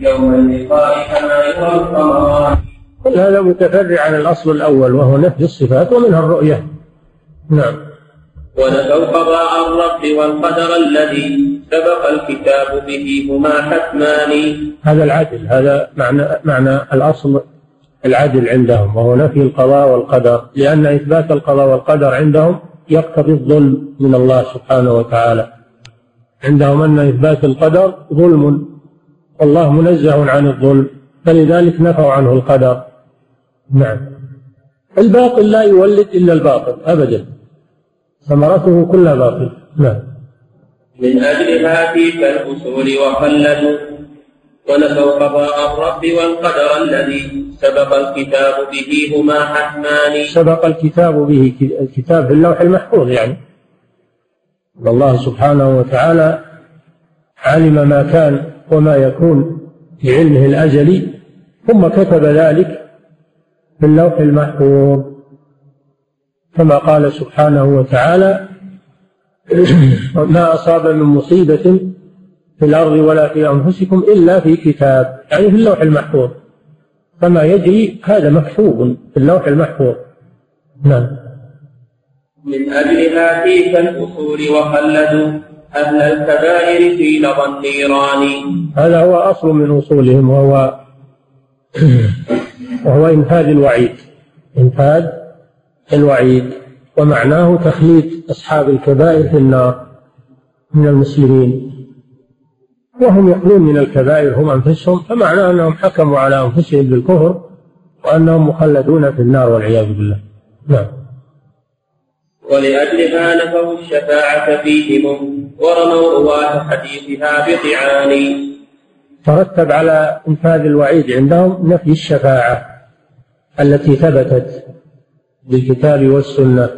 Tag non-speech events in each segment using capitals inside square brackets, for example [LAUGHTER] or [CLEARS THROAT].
يوم اللقاء كما يرى كل هذا متفرع عن الأصل الأول وهو نفي الصفات ومنها الرؤية. نعم. ونفوا قضاء الرب والقدر الذي سبق الكتاب به هما حتمان. هذا العدل هذا معنى معنى الأصل العدل عندهم وهو نفي القضاء والقدر لأن إثبات القضاء والقدر عندهم يقتضي الظلم من الله سبحانه وتعالى. عندهم أن إثبات القدر ظلم. والله منزه عن الظلم فلذلك نفوا عنه القدر. نعم. الباطل لا يولد إلا الباطل أبدا. ثمرته كلها باطل. نعم. من أجلها تلك الأصول وخلدوا ونفوا قضاء الرب والقدر الذي سبق الكتاب به هما حتمان. سبق الكتاب به الكتاب في اللوح المحفوظ يعني. الله سبحانه وتعالى علم ما كان وما يكون في علمه الأزلي ثم كتب ذلك في اللوح المحفوظ. كما قال سبحانه وتعالى ما أصاب من مصيبة في الأرض ولا في أنفسكم إلا في كتاب. يعني في اللوح المحفوظ. فما يجري هذا مكتوب في اللوح المحفوظ. نعم. من أجلها تلك الأصول وخلدوا أهل الكبائر في لظى النيران. هذا هو أصل من أصولهم وهو [CLEARS THROAT] وهو إنفاذ الوعيد. إنفاذ الوعيد. ومعناه تخليد أصحاب الكبائر في النار من المسلمين. وهم يقولون من الكبائر هم أنفسهم فمعناه أنهم حكموا على أنفسهم بالكفر وأنهم مخلدون في النار والعياذ بالله. نعم. ولأجلها نفوا الشفاعة فيهم ورموا رواة حديثها بطعان. ترتب على إنفاذ الوعيد عندهم نفي الشفاعة التي ثبتت بالكتاب والسنة.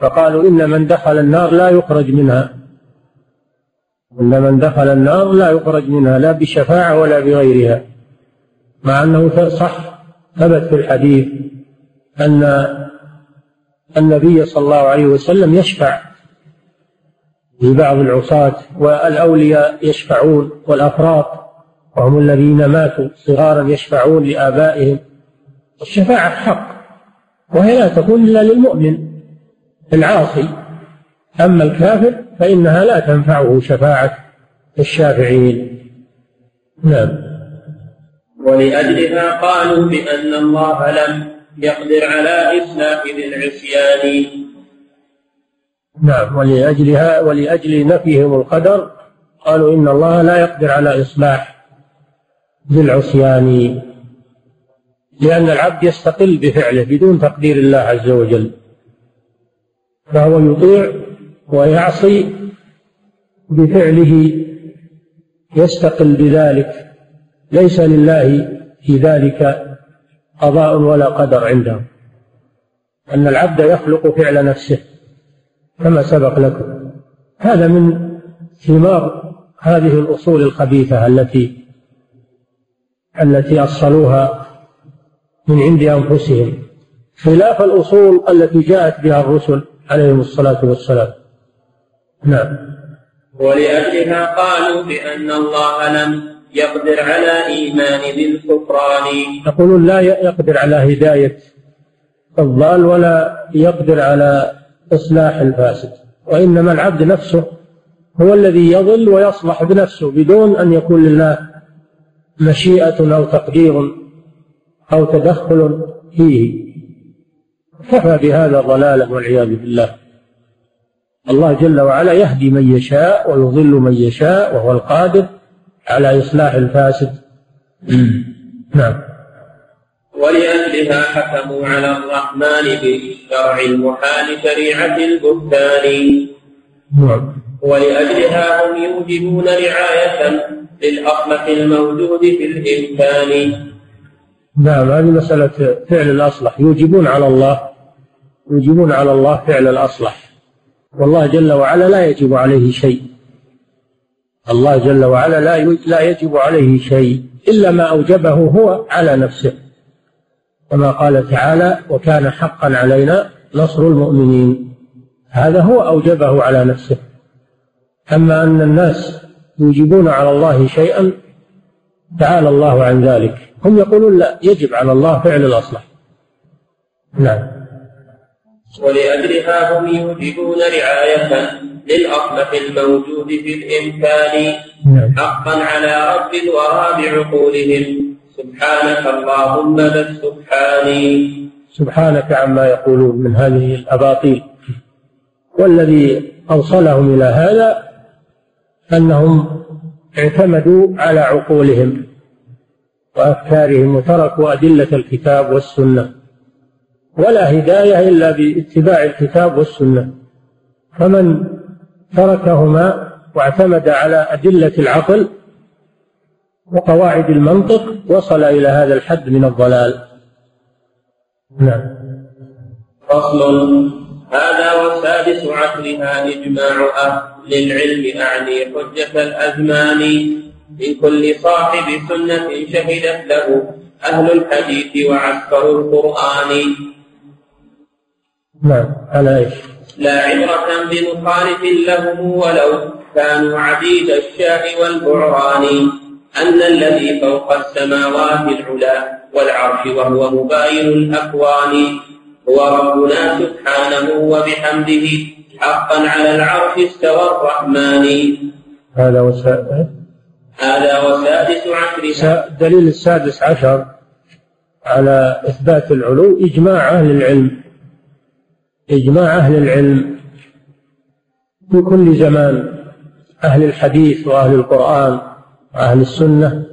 فقالوا إن من دخل النار لا يخرج منها. إن من دخل النار لا يخرج منها لا بشفاعة ولا بغيرها. مع أنه صح ثبت في الحديث أن النبي صلى الله عليه وسلم يشفع لبعض العصاة والأولياء يشفعون والأفراط وهم الذين ماتوا صغارا يشفعون لآبائهم. الشفاعة حق وهي لا تكون إلا للمؤمن العاصي. أما الكافر فإنها لا تنفعه شفاعة الشافعين. نعم. ولأجلها قالوا بأن الله لم يقدر على إصلاح ذي العصيان نعم ولأجلها ولأجل نفيهم القدر قالوا إن الله لا يقدر على إصلاح ذي العصيان لأن العبد يستقل بفعله بدون تقدير الله عز وجل. فهو يطيع ويعصي بفعله يستقل بذلك. ليس لله في ذلك قضاء ولا قدر عنده أن العبد يخلق فعل نفسه كما سبق لكم. هذا من ثمار هذه الأصول الخبيثة التي التي أصلوها من عند أنفسهم. خلاف الأصول التي جاءت بها الرسل عليهم الصلاة والسلام. نعم. ولأجلها قالوا بأن الله لم يقدر على إيمان ذي الكفران يقولون لا يقدر على هداية الضال ولا يقدر على إصلاح الفاسد وإنما العبد نفسه هو الذي يضل ويصلح بنفسه بدون أن يكون لله مشيئة أو تقدير أو تدخل فيه. كفى بهذا ضلالا والعياذ بالله. الله جل وعلا يهدي من يشاء ويضل من يشاء وهو القادر. على إصلاح الفاسد. [CLEARS THROAT] نعم. ولأجلها حكموا على الرحمن بالشرع المحال شريعة البهتان. نعم. ولأجلها هم يوجبون رعاية للأصلح الموجود في الإمكان نعم هذه مسألة فعل الأصلح. يوجبون على الله يوجبون على الله فعل الأصلح. والله جل وعلا لا يجب عليه شيء. الله جل وعلا لا لا يجب عليه شيء إلا ما أوجبه هو على نفسه. كما قال تعالى وكان حقا علينا نصر المؤمنين. هذا هو أوجبه على نفسه. أما أن الناس يوجبون على الله شيئا تعالى الله عن ذلك. هم يقولون لا يجب على الله فعل الأصلح. نعم. ولأجلها هم يوجبون رعاية. للأصلح الموجود في الإمكان نعم. حقا على رب الورى بعقولهم سبحانك اللهم بل سبحاني سبحانك عما يقولون من هذه الأباطيل. والذي أوصلهم إلى هذا أنهم اعتمدوا على عقولهم وأفكارهم وتركوا أدلة الكتاب والسنة. ولا هداية إلا باتباع الكتاب والسنة. فمن تركهما واعتمد على أدلة العقل وقواعد المنطق وصل إلى هذا الحد من الضلال. نعم. فصل. هذا والسادس عشرها إجماع أهل العلم أعني حجة الأزمان. من كل صاحب سنة شهدت له أهل الحديث وعسكر القرآن. نعم. على إيش؟ لا عبرة بمخالف لهم ولو كانوا عديد الشاه والبعران. أن الذي فوق السماوات العلا والعرش وهو مباين الأكوان. هو ربنا سبحانه وبحمده حقا على العرش استوى الرحمن. هذا وسادس هذا وسادس عشر. الدليل السادس عشر على إثبات العلو إجماع أهل العلم. إجماع أهل العلم في كل زمان أهل الحديث وأهل القرآن وأهل السنة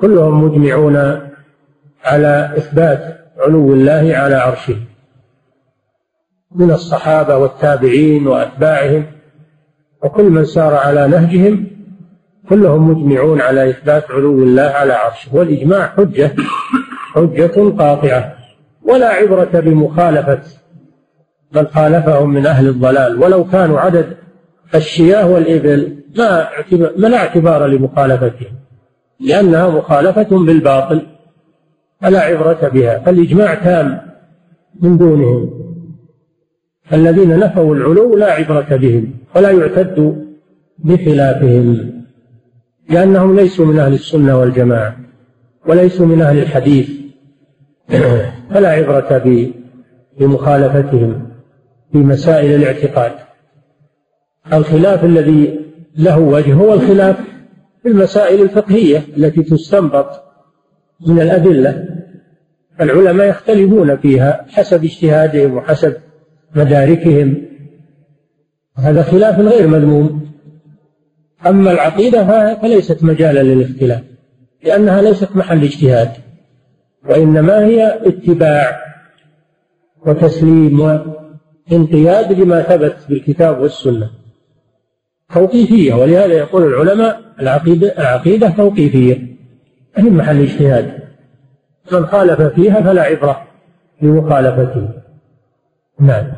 كلهم مجمعون على إثبات علو الله على عرشه. من الصحابة والتابعين وأتباعهم وكل من سار على نهجهم كلهم مجمعون على إثبات علو الله على عرشه. والإجماع حجة حجة قاطعة ولا عبرة بمخالفة من خالفهم من أهل الضلال. ولو كانوا عدد الشياه والإبل ما ما لا اعتبار لمخالفتهم لأنها مخالفة بالباطل فلا عبرة بها. فالإجماع تام من دونهم. الذين نفوا العلو لا عبرة بهم ولا يعتد بخلافهم لأنهم ليسوا من أهل السنة والجماعة وليسوا من أهل الحديث فلا عبرة بمخالفتهم. في مسائل الاعتقاد. الخلاف الذي له وجه هو الخلاف في المسائل الفقهية التي تستنبط من الأدلة. العلماء يختلفون فيها حسب اجتهادهم وحسب مداركهم. هذا خلاف غير مذموم. أما العقيدة فليست مجالا للاختلاف لأنها ليست محل اجتهاد وإنما هي اتباع وتسليم وانقياد لما ثبت بالكتاب والسنة. توقيفية ولهذا يقول العلماء العقيدة العقيدة توقيفية. هي محل اجتهاد؟ من خالف فيها فلا عبرة بمخالفته نعم.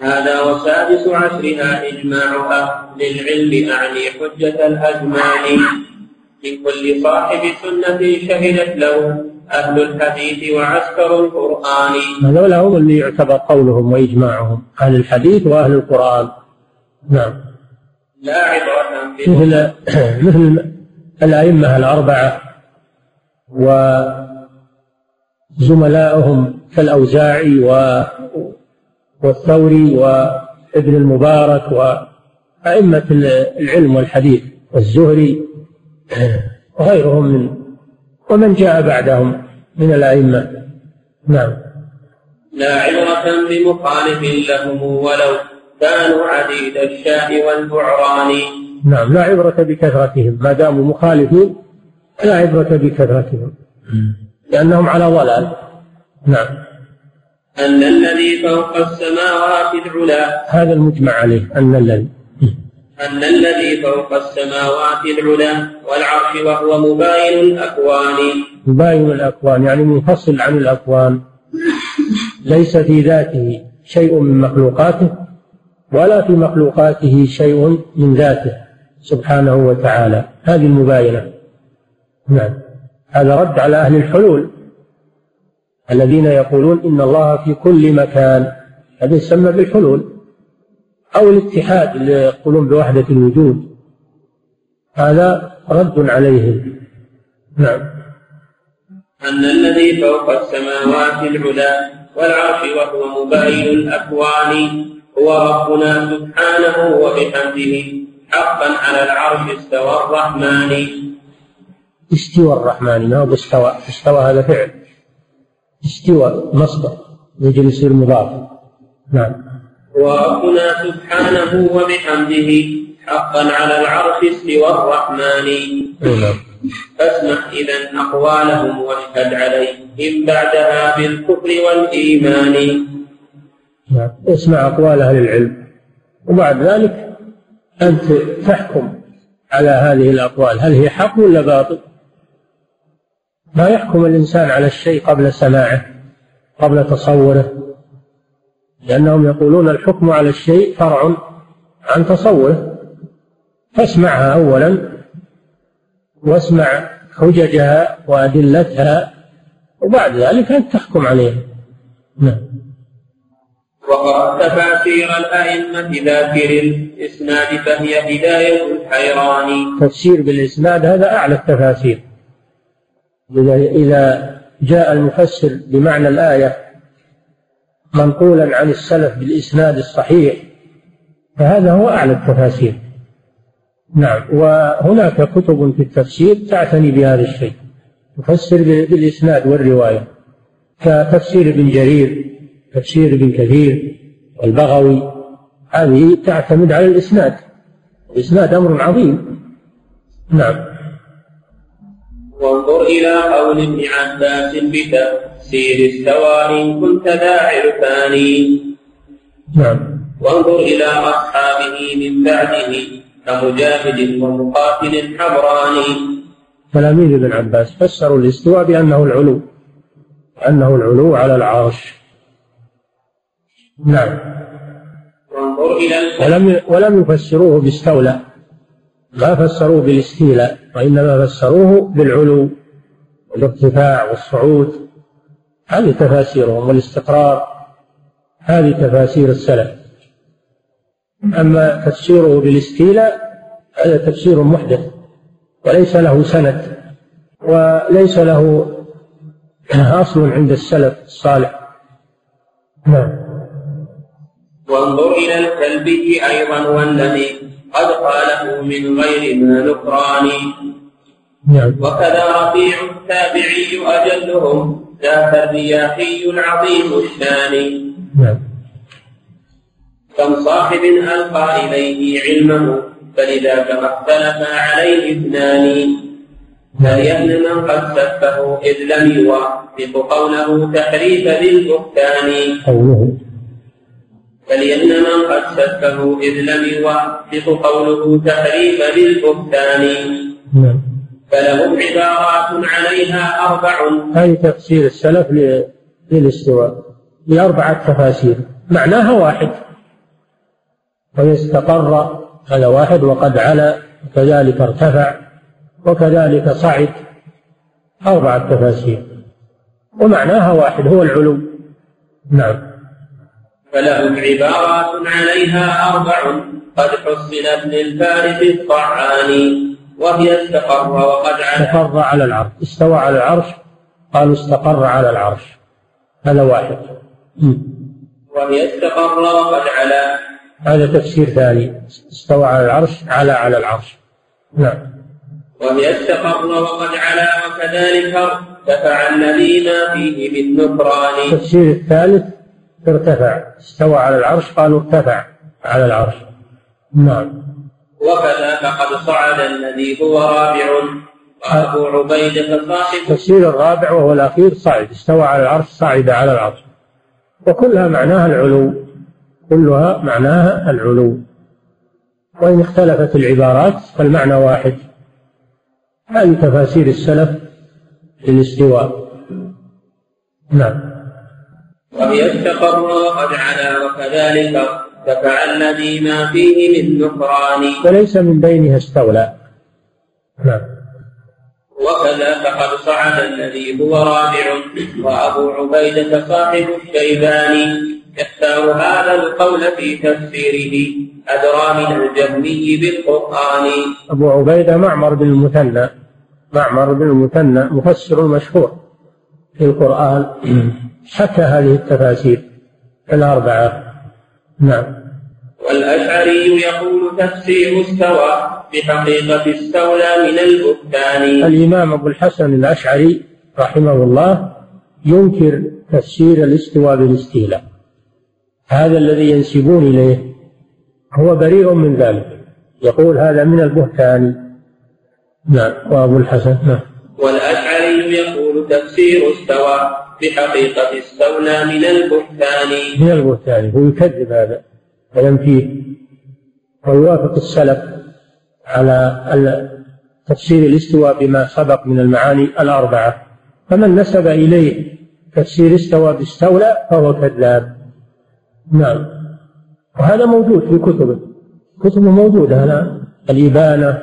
هذا وسادس عشرها إجماعها للعلم أعني حجة الأزمان من كل صاحب سنة شهدت له أهل الحديث وعسكر القرآن. هذول هم اللي يعتبر قولهم وإجماعهم أهل الحديث وأهل القرآن. نعم. لا عبرة مثل [CLEARS THROAT] مثل الأئمة الأربعة وزملائهم كالأوزاعي و والثوري وابن المبارك وأئمة العلم والحديث والزهري [CLEARS THROAT] وغيرهم من ومن جاء بعدهم من الأئمة؟ نعم. لا عبرة بمخالف لهم ولو كانوا عديد الشاء والبعران. نعم لا عبرة بكثرتهم. ما داموا مخالفين لا عبرة بكثرتهم. لأنهم على ضلال. نعم. أن الذي فوق السماوات العلا. هذا المجمع عليه أن الذي. أن الذي فوق السماوات العلا والعرش وهو مباين الأكوان. مباين الأكوان يعني منفصل عن الأكوان. ليس في ذاته شيء من مخلوقاته ولا في مخلوقاته شيء من ذاته سبحانه وتعالى. هذه المباينة. نعم. هذا رد على أهل الحلول الذين يقولون إن الله في كل مكان. هذا يسمى بالحلول. أو الاتحاد اللي يقولون بوحدة الوجود. هذا رد عليهم نعم. أن الذي فوق السماوات العلى والعرش وهو مبين الأكوان هو ربنا سبحانه وبحمده حقا على العرش استوى الرحمن. استوى الرحمن. ما هو استوى؟ استوى هذا فعل. استوى مصدر يجري يصير مضاف نعم. وربنا سبحانه وبحمده حقا على العرش استوى الرحمن نعم. فاسمع إذا أقوالهم واشهد عليهم بعدها بالكفر والإيمان. نعم. اسمع أقوال أهل العلم. وبعد ذلك أنت تحكم على هذه الأقوال. هل هي حق ولا باطل؟ ما يحكم الإنسان على الشيء قبل سماعه قبل تصوره لأنهم يقولون الحكم على الشيء فرع عن تصوره. فاسمعها أولا واسمع حججها وأدلتها وبعد ذلك أنت تحكم عليها. نعم. وقرأت تفاسير الأئمة ذاكر الإسناد فهي هداية الحيران. تفسير بالإسناد هذا أعلى التفاسير. إذا جاء المفسر بمعنى الآية منقولا عن السلف بالإسناد الصحيح فهذا هو أعلى التفاسير. نعم وهناك كتب في التفسير تعتني بهذا الشيء تفسر بالإسناد والرواية كتفسير ابن جرير تفسير ابن كثير والبغوي هذه تعتمد على الإسناد الإسناد أمر عظيم. نعم. وانظر إلى قول ابن عباس بتفسير استوى إن كنت ذا عرفان. نعم. وانظر إلى أصحابه من بعده كمجاهد ومقاتل حبراني تلاميذ ابن عباس فسروا الاستواء بأنه العلو أنه العلو على العرش. نعم. وانظر إلى ولم ولم يفسروه باستولى. ما فسروه بالاستيلاء وإنما فسروه بالعلو والارتفاع والصعود. هذه تفاسيرهم والاستقرار هذه تفاسير السلف. أما تفسيره بالإستيلاء هذا تفسير محدث وليس له سند وليس له أصل عند السلف الصالح. نعم. وانظر إلى الكلبي أيضا والذي قد قاله من غير ما نكران. نعم. وكذا رفيع التابعي أجلهم. ذاك الرياحي العظيم الشان نعم. كم صاحب ألقى إليه علمه فلذاك ما اختلف عليه اثنان. فليهن من قد سفه إذ لم يوافق قوله تحريف قوله. فليهن من قد سفه إذ لم يوافق قوله تحريف بالبهتان. نعم. فلهم عبارات عليها أربع. هذه تفسير السلف للاستواء بأربعة تفاسير. معناها واحد. وهي استقر هذا واحد وقد علا وكذلك ارتفع وكذلك صعد. أربعة تفاسير. ومعناها واحد هو العلو نعم. فلهم عبارات عليها أربع. قد حصلت للفارس الطعان وهي استقر وقد علا استقر على العرش. استوى على العرش. قالوا استقر على العرش. هذا واحد. وهي استقر وقد علا هذا تفسير ثاني. استوى على العرش على على العرش. نعم. وهي استقر وقد علا وكذلك ارتفع الذي ما فيه من نكران. التفسير الثالث ارتفع. استوى على العرش قالوا ارتفع على العرش. نعم. وكذا فقد صعد الذي هو رابع. وأبو عبيدة صاحب التفسير الرابع وهو الأخير صعد استوى على العرش صعد على العرش. وكلها معناها العلو. كلها معناها العلو. وإن اختلفت العبارات فالمعنى واحد. هذه تفاسير السلف للاستواء. نعم. وهي استقر وقد علا وكذلك ارتفع الذي ما فيه من نكران وليس من بينها استولى. نعم. وكذا فقد صعد الذي هو رابع وأبو عبيدة صاحب الشيباني يختار هذا القول في تفسيره أدرى من الجهمي بالقرآن. أبو عبيدة معمر بن المثنى. معمر بن المثنى مفسر مشهور في القرآن. [CLEARS THROAT] حكى هذه التفاسير الأربعة. نعم. والأشعري يقول تفسير استوى بحقيقة استولى من البهتان. الإمام أبو الحسن الأشعري رحمه الله ينكر تفسير الاستواء بالاستيلاء. هذا الذي ينسبون إليه هو بريء من ذلك. يقول هذا من البهتان. نعم. وأبو الحسن نعم. والأشعري يقول تفسير استوى بحقيقة استولى من البهتان. من البهتان. هو يكذب هذا. وينفيه ويوافق السلف على تفسير الاستواء بما سبق من المعاني الأربعة. فمن نسب إليه تفسير استوى باستولى فهو كذاب. نعم. وهذا موجود في كتبه. كتبه موجودة الآن الإبانة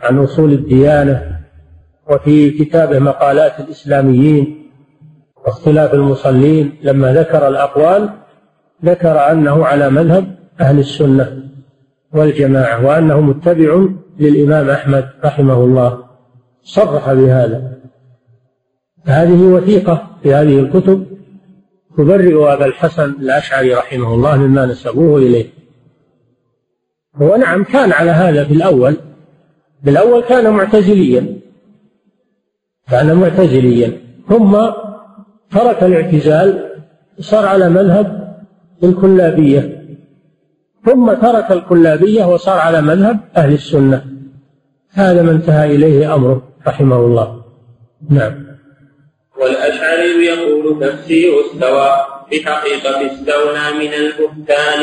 عن أصول الديانة. وفي كتابه مقالات الإسلاميين. واختلاف المصلين لما ذكر الأقوال ذكر أنه على مذهب أهل السنة والجماعة وأنه متبع للإمام أحمد رحمه الله. صرح بهذا. هذه وثيقة في هذه الكتب تبرئ أبا الحسن الأشعري رحمه الله مما نسبوه إليه. هو نعم كان على هذا في الأول. بالأول كان معتزليا. كان معتزليا. ثم ترك الاعتزال صار على مذهب الكلابية. ثم ترك الكلابية وصار على مذهب أهل السنة. هذا ما انتهى إليه أمره رحمه الله. نعم. والأشعري يقول تفسير استوى بحقيقة استولى من البهتان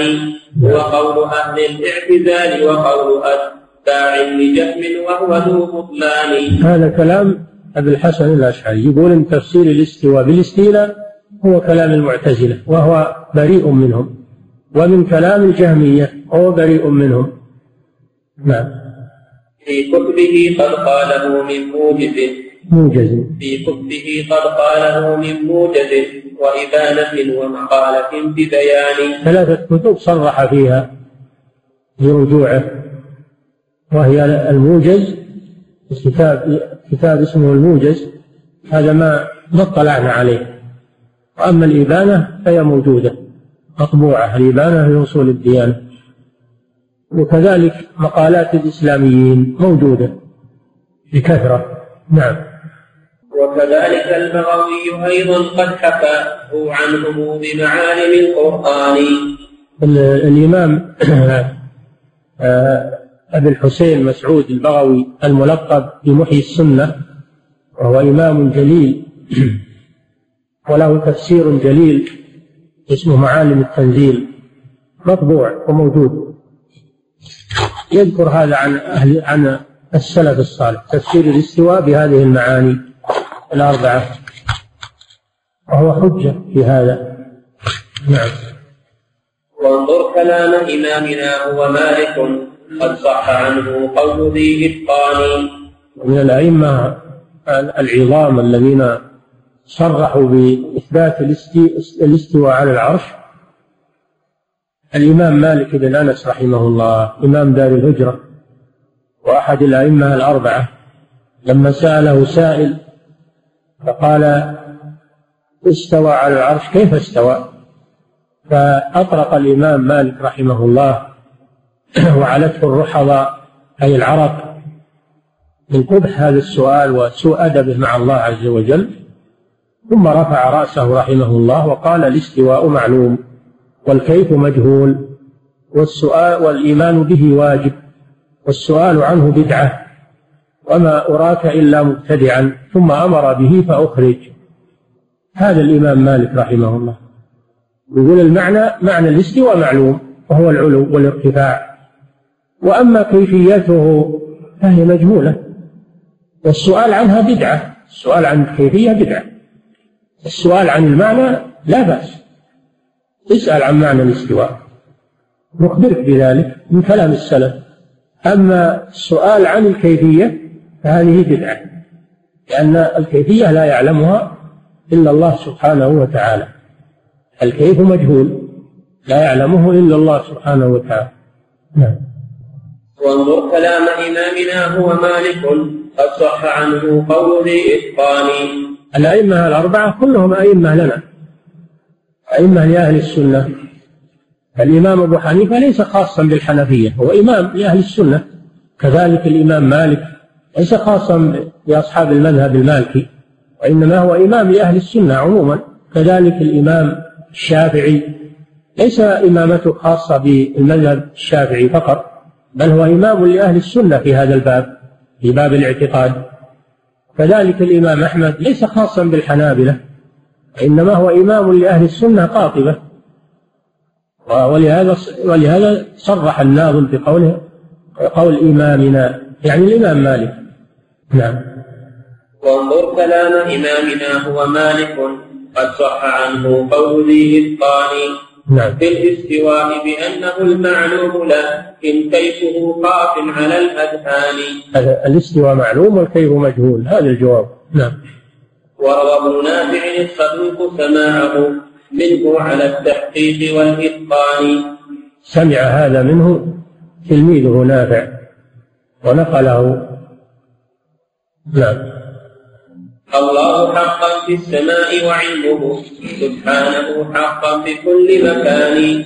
هو قول أهل الاعتزال وقول أتباع لجهم وهو ذو بطلان. هذا كلام أبي الحسن الأشعري يقول إن تفسير الاستواء بالاستيلاء هو كلام المعتزلة وهو بريء منهم ومن كلام الجهمية وهو بريء منهم. نعم. في كتبه قد قاله من موجز. موجز. في كتبه قد قاله من موجز. وإبانة ومقالة ببيان. ثلاثة كتب صرح فيها برجوعه وهي الموجز كتاب كتاب اسمه الموجز هذا ما ما اطلعنا عليه. وأما الإبانة فهي موجودة مطبوعة الإبانة في أصول الديانة. وكذلك مقالات الإسلاميين موجودة بكثرة نعم. وكذلك البغوي أيضا قد حكاه عنهم بمعالم القرآن. الإمام [CLEARS THROAT] آه، أبي الحسين مسعود البغوي الملقب بمحيي السنة وهو إمام جليل. [CLEARS THROAT] وله تفسير جليل اسمه معالم التنزيل. مطبوع وموجود. يذكر هذا عن أهل عن السلف الصالح. تفسير الاستواء بهذه المعاني الأربعة. وهو حجة في هذا. نعم. وانظر كلام إمامنا هو مالك. قد صح عنه قول ذي إتقان. من الأئمة العظام الذين صرحوا بإثبات الاستواء على العرش الإمام مالك بن أنس رحمه الله إمام دار الهجرة وأحد الأئمة الأربعة لما سأله سائل فقال استوى على العرش؟ كيف استوى؟ فأطرق الإمام مالك رحمه الله [CLEARS THROAT] وعلته الرحضاء أي العرب من قبح هذا السؤال وسوء أدبه مع الله عز وجل ثم رفع رأسه رحمه الله وقال الاستواء معلوم والكيف مجهول والسؤال والإيمان به واجب والسؤال عنه بدعة وما أراك إلا مبتدعا ثم أمر به فأخرج. هذا الإمام مالك رحمه الله. يقول المعنى معنى الاستواء معلوم وهو العلو والارتفاع. وأما كيفيته فهي مجهولة. والسؤال عنها بدعة. السؤال عن الكيفية بدعة. السؤال عن المعنى لا بأس. اسأل عن معنى الاستواء. نخبرك بذلك من كلام السلف. أما السؤال عن الكيفية فهذه بدعة. لأن الكيفية لا يعلمها إلا الله سبحانه وتعالى. الكيف مجهول. لا يعلمه إلا الله سبحانه وتعالى. نعم. وانظر كلام إمامنا هو مالك قد صح عنه قول ذي إتقان. الأئمة الأربعة كلهم أئمة لنا. أئمة لأهل السنة. الإمام أبو حنيفة ليس خاصا بالحنفية هو إمام لأهل السنة. كذلك الإمام مالك ليس خاصا بأصحاب المذهب المالكي وإنما هو إمام لأهل السنة عموما. كذلك الإمام الشافعي ليس إمامته خاصة بالمذهب الشافعي فقط. بل هو إمام لأهل السنة في هذا الباب في باب الاعتقاد. كذلك الإمام أحمد ليس خاصا بالحنابلة وإنما هو إمام لأهل السنة قاطبة. ولهذا ولهذا صرح الناظم بقوله قول إمامنا يعني الإمام مالك. نعم. وانظر كلام إمامنا هو مالك قد صح عنه قول ذي نعم. في الاستواء بأنه المعلوم لكن كيفه خاف على الأذهان. الاستواء معلوم والكيف مجهول هذا الجواب. نعم. وروى ابن نافع الصدوق سماعه منه على التحقيق والإتقان. سمع هذا منه تلميذه نافع ونقله. نعم. الله حقا في السماء وعلمه سبحانه حقا في كل مكان.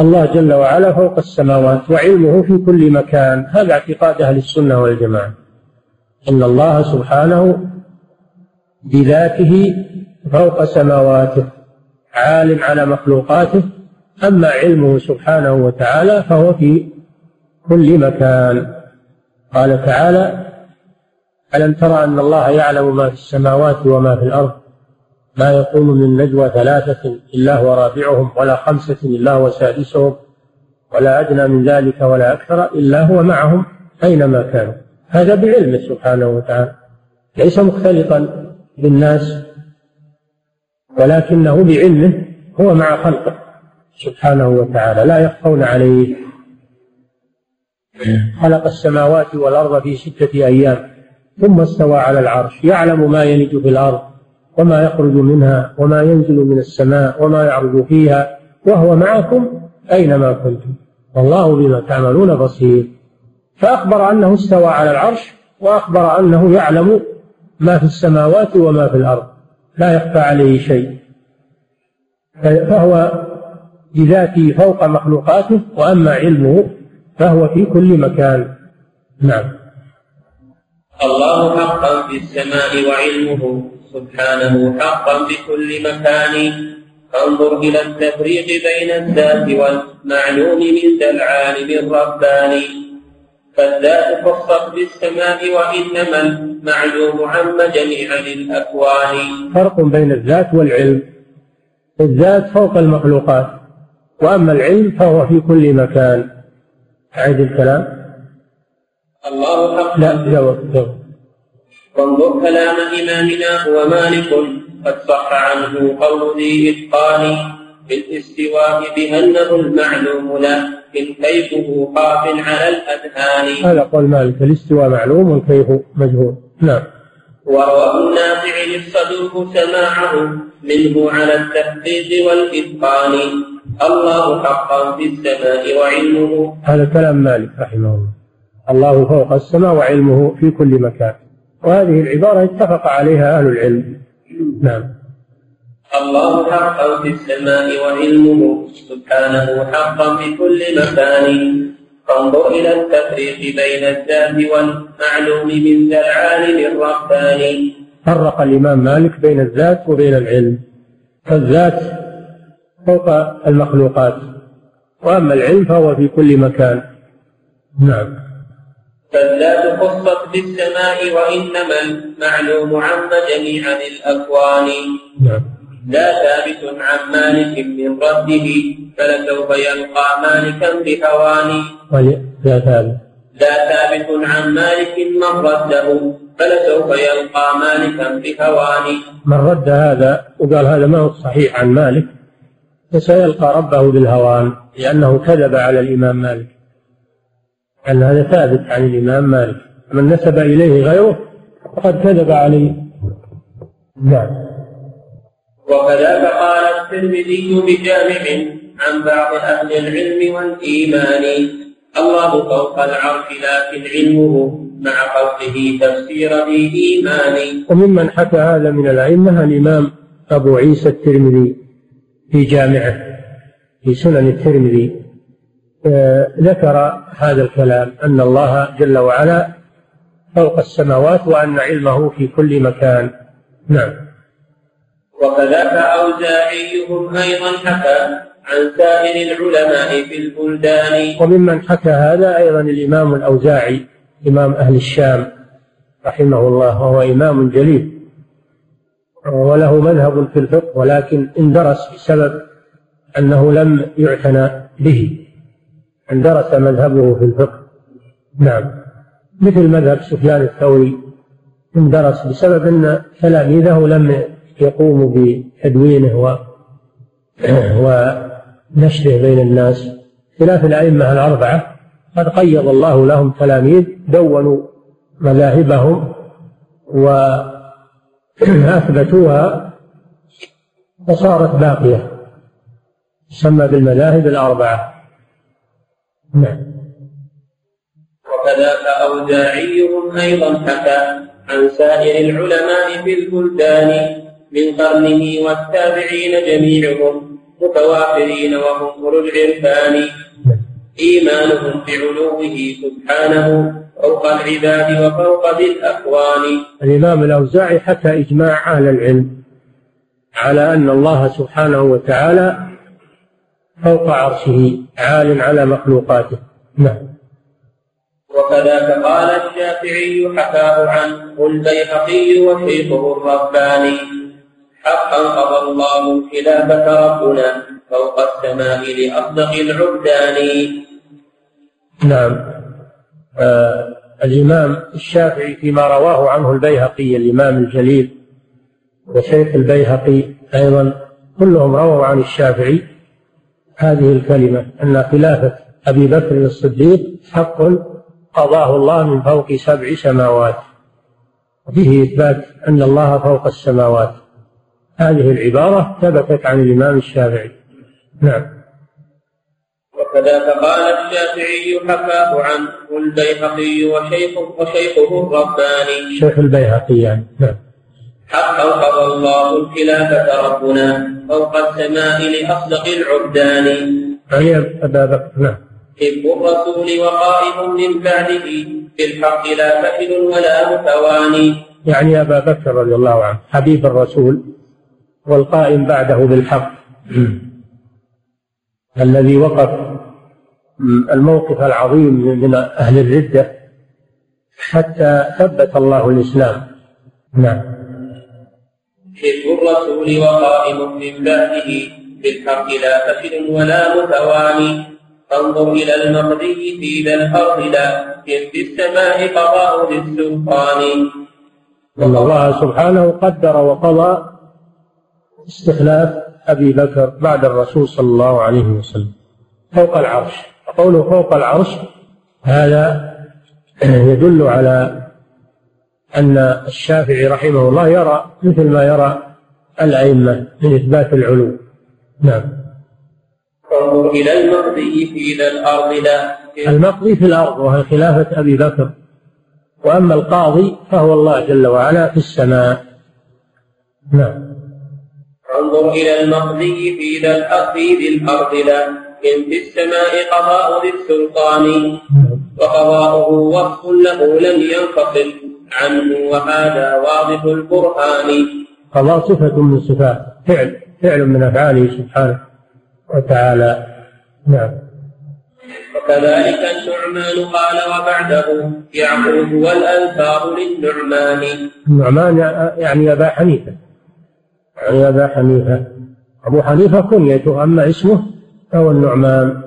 الله جل وعلا فوق السماوات وعلمه في كل مكان. هذا اعتقاد أهل السنة والجماعة. إن الله سبحانه بذاته فوق سماواته عالم على مخلوقاته أما علمه سبحانه وتعالى فهو في كل مكان. قال تعالى ألم ترى أن الله يعلم ما في السماوات وما في الأرض؟ ما يقوم من نجوى ثلاثة إلا هو رابعهم ولا خمسة إلا هو سادسهم ولا أدنى من ذلك ولا أكثر إلا هو معهم أينما كانوا. هذا بعلمه سبحانه وتعالى. ليس مختلطا بالناس ولكنه بعلمه هو مع خلقه سبحانه وتعالى. لا يخفون عليه. خلق السماوات والأرض في ستة أيام. ثم استوى على العرش يعلم ما يلج في الأرض وما يخرج منها وما ينزل من السماء وما يعرض فيها وهو معكم أينما كنتم والله بما تعملون بصير. فأخبر أنه استوى على العرش وأخبر أنه يعلم ما في السماوات وما في الأرض لا يخفى عليه شيء. فهو بذاته فوق مخلوقاته وأما علمه فهو في كل مكان. نعم. الله حقا في السماء وعلمه سبحانه حقا بكل مكان. فانظر إلى التفريق بين الذات والمعلوم من ذا العالم الرباني. فالذات خصت بالسماء وإنما المعلوم عم جميع الأكوان فرق بين الذات والعلم. الذات فوق المخلوقات وأما العلم فهو في كل مكان. أعيد الكلام. الله حق لا جواب جواب. وانظر كلام إمامنا هو مالك قد صح عنه قول ذي إتقان بالإستواء بأنه المعلوم لكن كيفه خاف على الأذهان. هذا قول مالك الاستواء معلوم والكيف مجهول. نعم. وروى النافع الصدوق سماعه منه على التحقيق والإتقان. الله حقا في السماء وعلمه. هذا كلام مالك رحمه الله. الله فوق السماء وعلمه في كل مكان. وهذه العبارة اتفق عليها أهل العلم. نعم. الله حقا في السماء وعلمه سبحانه حقا في كل مكان. فانظر إلى التفريق بين الذات والمعلوم من ذا العالم الرباني فرق الإمام مالك بين الذات وبين العلم. فالذات فوق المخلوقات وأما العلم فهو في كل مكان. نعم. فالذات خصت بالسماء وإنما المعلوم عم جميع الأكوان. نعم. لا ثابت عن مالك من رده فلسوف يلقى مالكا بهوان. لا ثابت. لا ثابت عن مالك من رده فلسوف يلقى مالكا بهوان. من رد هذا وقال هذا ما هو صحيح عن مالك فسيلقى ربه بالهوان لأنه كذب على الإمام مالك. أن هذا ثابت عن الإمام مالك. من نسب إليه غيره فقد كذب عليه. نعم. وكذاك قال الترمذي بجامع عن بعض أهل العلم والإيمان. الله فوق العرش لكن علمه مع خلقه تفسير بإيمان وممن حكى هذا من الأئمة الإمام أبو عيسى الترمذي في جامعه في سنن الترمذي. ذكر هذا الكلام أن الله جل وعلا فوق السماوات وأن علمه في كل مكان. نعم. وكذاك أوزاعيهم أيضا حكى عن سائر العلماء في البلدان. وممن حكى هذا أيضا الإمام الأوزاعي إمام أهل الشام رحمه الله وهو إمام جليل. وله مذهب في الفقه ولكن اندرس بسبب أنه لم يعتنى به. اندرس مذهبه في الفقه. نعم. مثل مذهب سفيان الثوري اندرس بسبب أن تلاميذه لم يقوموا بتدوينه ونشره بين الناس. خلاف الأئمة الأربعة قد قيض الله لهم تلاميذ دونوا مذاهبهم وأثبتوها فصارت باقية. تسمى بالمذاهب الأربعة. نعم وكذاك أوزاعيهم أيضا حكى عن سائر العلماء في البلدان من قرنه والتابعين جميعهم متوافرين وهم أولو العرفان. إيمانهم بعلوه سبحانه فوق العباد وفوق ذي الأكوان. الإمام الأوزاعي حتى إجماع أهل العلم على أن الله سبحانه وتعالى فوق عرشه عال على مخلوقاته. نعم. وكذاك قال الشافعي حكاه عنه البيهقي وشيخه الرباني. حقا قضى الله الخلافة ربنا فوق السماء لأصدق العبدان. نعم. آه الإمام الشافعي فيما رواه عنه البيهقي الإمام الجليل وشيخ البيهقي أيضا كلهم رووا عن الشافعي. هذه الكلمة أن خلافة أبي بكر الصديق حق قضاه الله من فوق سبع سماوات. وفيه إثبات أن الله فوق السماوات. هذه العبارة ثبتت عن الإمام الشافعي. نعم. وكذا قال الشافعي حكاه عنه البيهقي وشيخه وشيخه الرباني. شيخ البيهقي يعني. نعم. حقا قضى الله الخلافة ربنا فوق السماء لأصدق العبدان. يعني أبا بكر. نعم. حب الرسول وقائم من بعده. في الحق لا فشل ولا متواني يعني أبا بكر رضي الله عنه حبيب الرسول والقائم بعده بالحق. [CLEARS THROAT] الذي وقف الموقف العظيم من أهل الردة حتى ثبت الله الإسلام. نعم. حزب الرسول وقائم من بعده بالحق لا فشل ولا متواني. فانظر إلى المقضي في ذا الأرض لا في السماء قضاء للسلطان. أن الله سبحانه قدر وقضى استخلاف أبي بكر بعد الرسول صلى الله عليه وسلم. فوق العرش. قوله فوق العرش هذا يدل على أن الشافعي رحمه الله يرى مثل ما يرى الأئمة من إثبات العلو. نعم. انظر إلى المقضي في الأرض لا. المقضي في الأرض وهي خلافة أبي بكر. وأما القاضي فهو الله جل وعلا في السماء. نعم. انظر إلى المقضي في ذا ذي الأرض لا. إن في السماء قضاء ذي السلطان. وقضاؤه وصف له لم ينفصل. عنه وهذا واضح البرهان قضاء صفة من صفات فعل. فعل من أفعاله سبحانه وتعالى. نعم. وكذلك النعمان قال وبعده يعقوب والألفاظ للنعمان. النعمان يعني أبا حنيفة. يعني أبا حنيفة. أبو حنيفة كنيته أما اسمه فهو النعمان.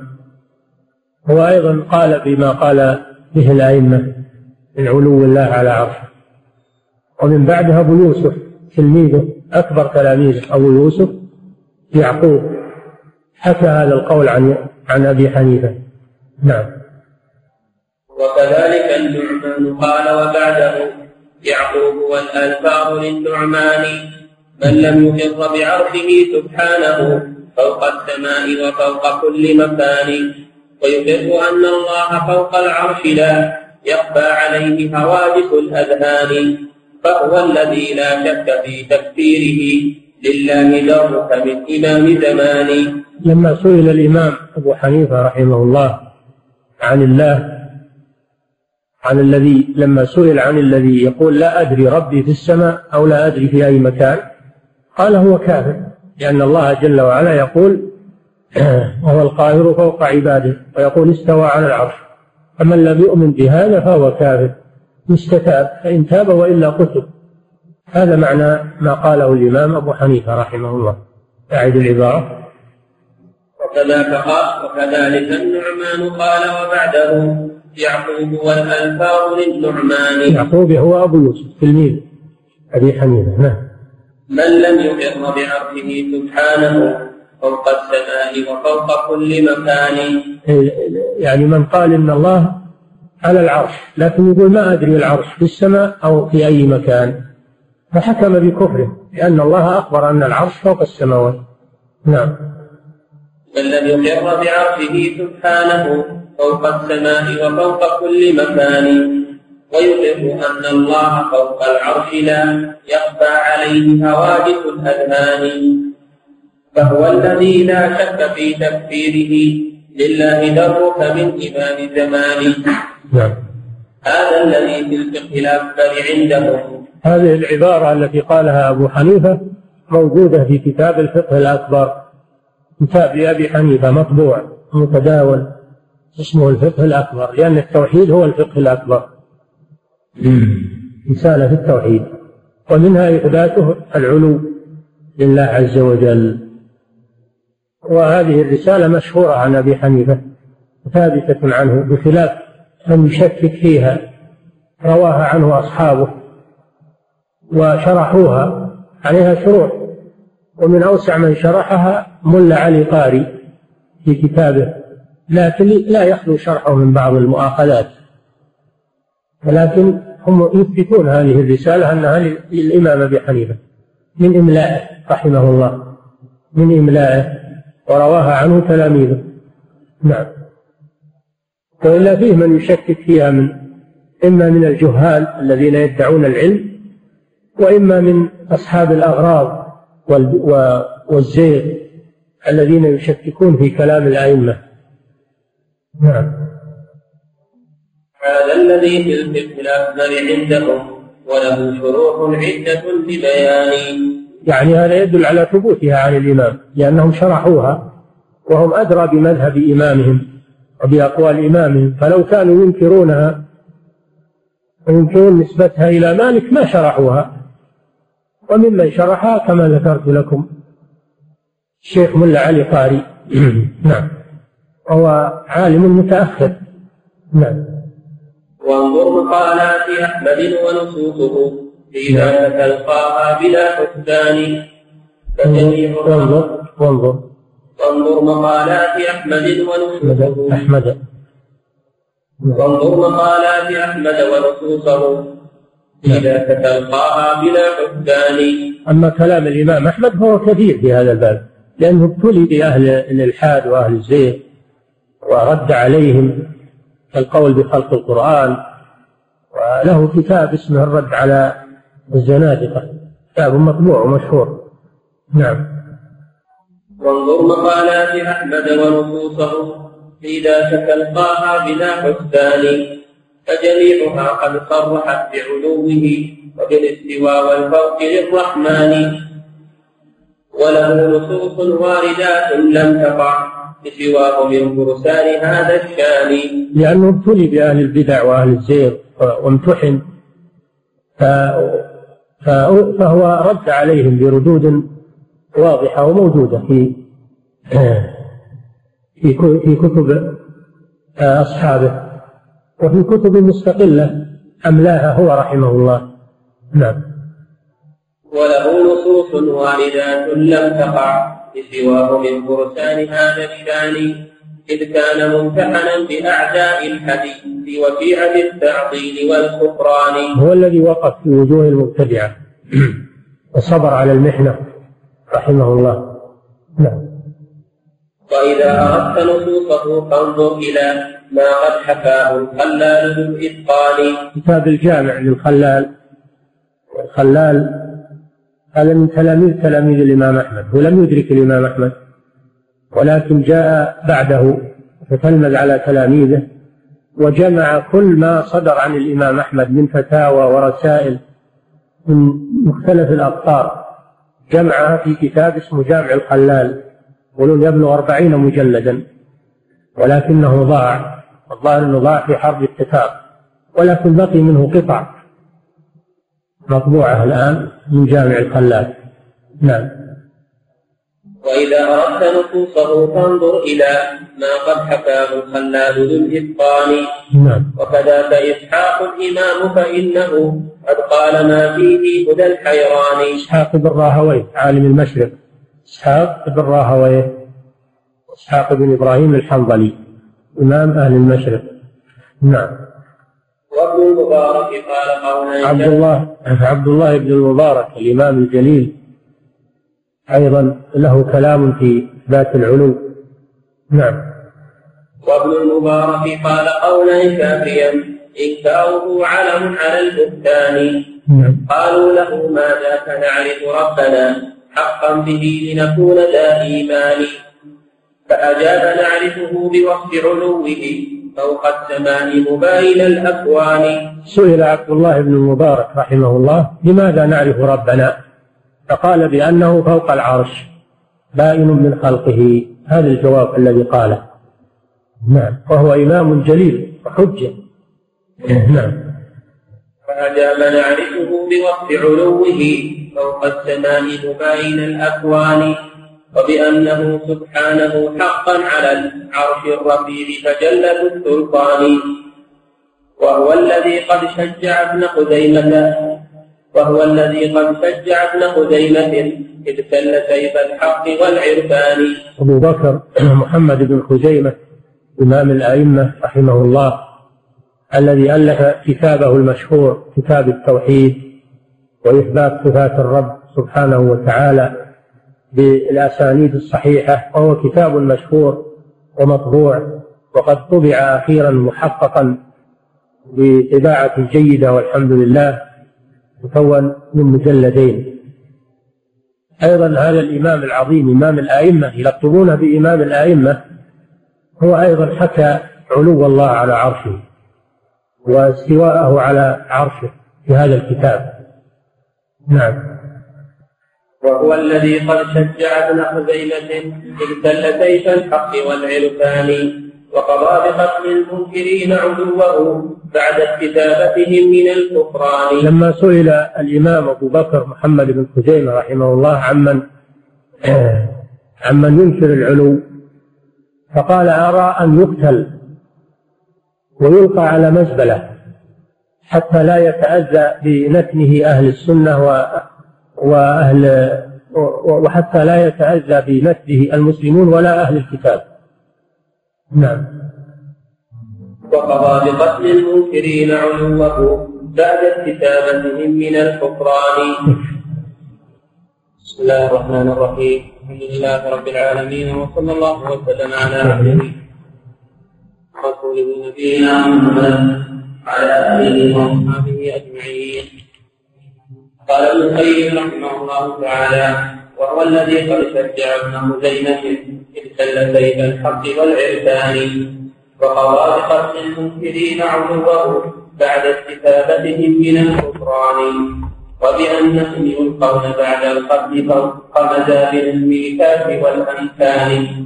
هو أيضا قال بما قال به الأئمة. من علو الله على عرشه ومن بعده أبو يوسف تلميذه أكبر تلاميذه أبو يوسف يعقوب. حكى هذا القول عن عن أبي حنيفة. نعم. وكذلك النعمان قال وبعده يعقوب والألفاظ للنعمان من لم يقر بعرشه سبحانه فوق السماء وفوق كل مكان ويقر أن الله فوق العرش لا يخفى عليه حوادث الأذهان فهو الذي لا شك في تكفيره. لله درك من إمام زمان. لما سئل الإمام أبو حنيفة رحمه الله عن الله عن الذي لما سئل عن الذي يقول لا أدري ربي في السماء أو لا أدري في أي مكان قال هو كافر لأن الله جل وعلا يقول [CLEARS THROAT] وهو القاهر فوق عباده ويقول استوى على العرش. فمن لم يؤمن بهذا فهو كافر. يستتاب فإن تاب وإلا قتل. هذا معنى ما قاله الإمام أبو حنيفة رحمه الله. أعد العبارة. وكذاك قال وكذلك النعمان قال وبعده يعقوب والألفاظ للنعمان. يعقوب هو أبو يوسف تلميذ أبي حنيفة نعم. من لم يقر بعرشه سبحانه فوق السماء وفوق كل مكان. يعني من قال إن الله على العرش لكن يقول ما أدري العرش في السماء أو في أي مكان. فحكم بكفره لأن الله أخبر أن العرش فوق السماوات. نعم. من لم يقر بعرشه سبحانه فوق السماء وفوق كل مكان ويقر أن الله فوق العرش لا يخفى عليه حوادث الأذهان فهو الذي لا شك في تكفيره. لله درك من إمام زمان. نعم. هذا الذي في الفقه الأكبر عندهم هذه العبارة التي قالها أبو حنيفة موجودة في كتاب الفقه الأكبر. كتاب لأبي حنيفة مطبوع متداول اسمه الفقه الأكبر لأن التوحيد هو الفقه الأكبر. رسالة في التوحيد. ومنها إثباته العلو لله عز وجل. وهذه الرسالة مشهورة عن أبي حنيفة ثابتة عنه بخلاف من يشكك فيها. رواها عنه أصحابه وشرحوها عليها شروح. ومن أوسع من شرحها ملا علي قاري في كتابه لكن لا يخلو شرحه من بعض المؤاخذات. ولكن هم يثبتون هذه الرسالة أنها للإمام أبي حنيفة من إملائه رحمه الله من إملائه. ورواها عنه تلاميذه. نعم. وإلا فيه من يشكك فيها من إما من الجهال الذين يدعون العلم وإما من أصحاب الأغراض والزيغ الذين يشككون في كلام الأئمة. نعم. هذا الذي في الفقه الأكبر عندهم وله شروح عدة لبيان يعني هذا يدل على ثبوتها عن الإمام لأنهم شرحوها وهم أدرى بمذهب إمامهم وبأقوال إمامهم فلو كانوا ينكرونها وينكرون نسبتها إلى مالك ما شرحوها. وممن شرحها كما ذكرت لكم الشيخ ملا علي قاري. [CLEARS THROAT] نعم. وهو عالم متأخر. نعم. وانظر مقالات أحمد ونصوصه. إذا تلقاها بلا حسبان وانظر وانظر وانظر مقالات أحمد ونصوصه. أحمد وانظر مقالات أحمد ونصوصه. إذا تتلقاها بلا حسبان أما كلام الإمام أحمد فهو كثير في هذا الباب لأنه ابتلي بأهل الإلحاد وأهل الزيغ ورد عليهم القول بخلق القرآن وله كتاب اسمه الرد على الزنادقة كتاب مطبوع ومشهور. نعم. وانظر مقالات أحمد ونصوصه إذا تتلقاها بلا حسبان. فجميعها قد صرحت بعلوه وبالاستواء والفوق للرحمن. وله نصوص واردات لم تقع بسواه من فرسان هذا الشان. لأنه ابتلي بأهل البدع وأهل الزيغ وامتحن. فهو رد عليهم بردود واضحة وموجودة في في كتب أصحابه وفي كتب مستقلة أملاها هو رحمه الله. نعم. وله نصوص واردات لم تقع بسواه من فرسان هذا الشأن. إذ كان ممتحنا بأعداء الحديث وفيعة التعطيل والكفران. هو الذي وقف في وجوه المبتدعة. [CLEARS THROAT] وصبر على المحنة. رحمه الله. نعم. وإذا أردت نصوصه فانظر إلى ما قد حكاه الخلال بالإتقان كتاب الجامع للخلال. الخلال هذا من تلاميذ تلاميذ الإمام أحمد. هو لم يدرك الإمام أحمد. ولكن جاء بعده فتلمذ على تلاميذه وجمع كل ما صدر عن الإمام أحمد من فتاوى ورسائل من مختلف الأقطار جمعها في كتاب اسمه جامع الخلال يقولون يبلغ أربعين مجلدا ولكنه ضاع الظاهر أنه ضاع في حرب التتار ولكن بقي منه قطع مطبوعة الآن من جامع الخلال. نعم. وإذا أردت نصوصه فانظر إلى ما قد حكاه الخلال ذو الإتقان. نعم. وكذاك إسحاق الإمام فإنه قد قال ما فيه هدى الحيران. إسحاق بن راهويه عالم المشرق. إسحاق بن راهويه إسحاق بن إبراهيم الحنظلي إمام أهل المشرق. نعم. وابن المبارك قال قولا عبد الله عبد الله بن المبارك الإمام الجليل. أيضا له كلام في إثبات العلو. نعم. وابن المبارك قال قولا كافيا إنكاره علم على البهتان. نعم. قالوا له ما ذاك نعرف ربنا؟ حقا به لنكون ذا إيمان. فأجاب نعرفه بوصف علوه فوق السماء مباين الأكوان. سئل عبد الله بن المبارك رحمه الله لماذا نعرف ربنا؟ فقال بأنه فوق العرش بائن من خلقه. هذا الجواب الذي قاله. نعم. وهو إمام جليل وحجة. نعم. فأجاب نعرفه بوصف علوه فوق السماء مباين الأكوان وبأنه سبحانه حقا على العرش الرفيع فجل السلطان. وهو الذي قد شجع ابن خزيمة وهو الذي قد شجع ابن خزيمة إذ سيف الحق والعرفان. أبو بكر [CLEARS THROAT] محمد بن خزيمة إمام الأئمة رحمه الله الذي ألف كتابه المشهور كتاب التوحيد وإثبات صفات الرب سبحانه وتعالى بالأسانيد الصحيحة وهو كتاب مشهور ومطبوع وقد طبع أخيرا محققا بطباعة جيدة والحمد لله. مكون من مجلدين. أيضا هذا الإمام العظيم إمام الآئمة يلقبونه بإمام الآئمة. هو أيضا حكى علو الله على عرشه واستواءه على عرشه في هذا الكتاب. نعم. وهو الذي قد شجع ابن خزيمة اغتل سيف الحق والعرفان. وقضى بقتل المنكرين عدوه بعد استتابتهم من الكفران. لما سئل الإمام أبو بكر محمد بن خزيمة رحمه الله عمن عمن ينكر العلو فقال أرى أن يقتل ويلقى على مزبلة حتى لا يتأذى بنتنه أهل السنة وأهل وحتى لا يتأذى بنتنه المسلمون ولا أهل الكتاب. نعم. وقضى بقتل المنكرين علوه بعد استتابتهم من الكفران بسم الله الرحمن الرحيم. الحمد لله رب العالمين وصلى الله وسلم على رسوله نبينا محمد وعلى اله واصحابه أجمعين. قال ابن القيم رحمه الله تعالى وهو الذي قد شجع ابن خزيمة ابتل سيف الحق والعرفان. وقضى بقتل المنكرين عدوه بعد استتابتهم من الكفران. وبأنهم يلقون بعد القتل فوق مزابل الميثاق والأمثال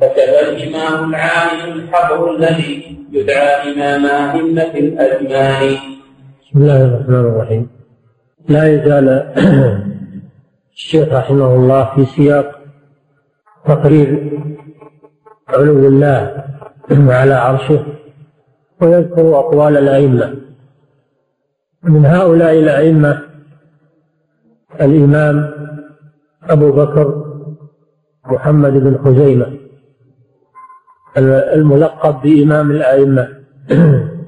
كتب الإمام العالم الحبر الذي يدعى إمام أئمة الأزمان بسم الله الرحمن الرحيم. لا يزال [CLEARS THROAT] الشيخ رحمه الله في سياق تقرير علو الله على عرشه ويذكر أقوال الأئمة. من هؤلاء الأئمة الإمام أبو بكر محمد بن خزيمة الملقب بإمام الأئمة. [CLEARS THROAT]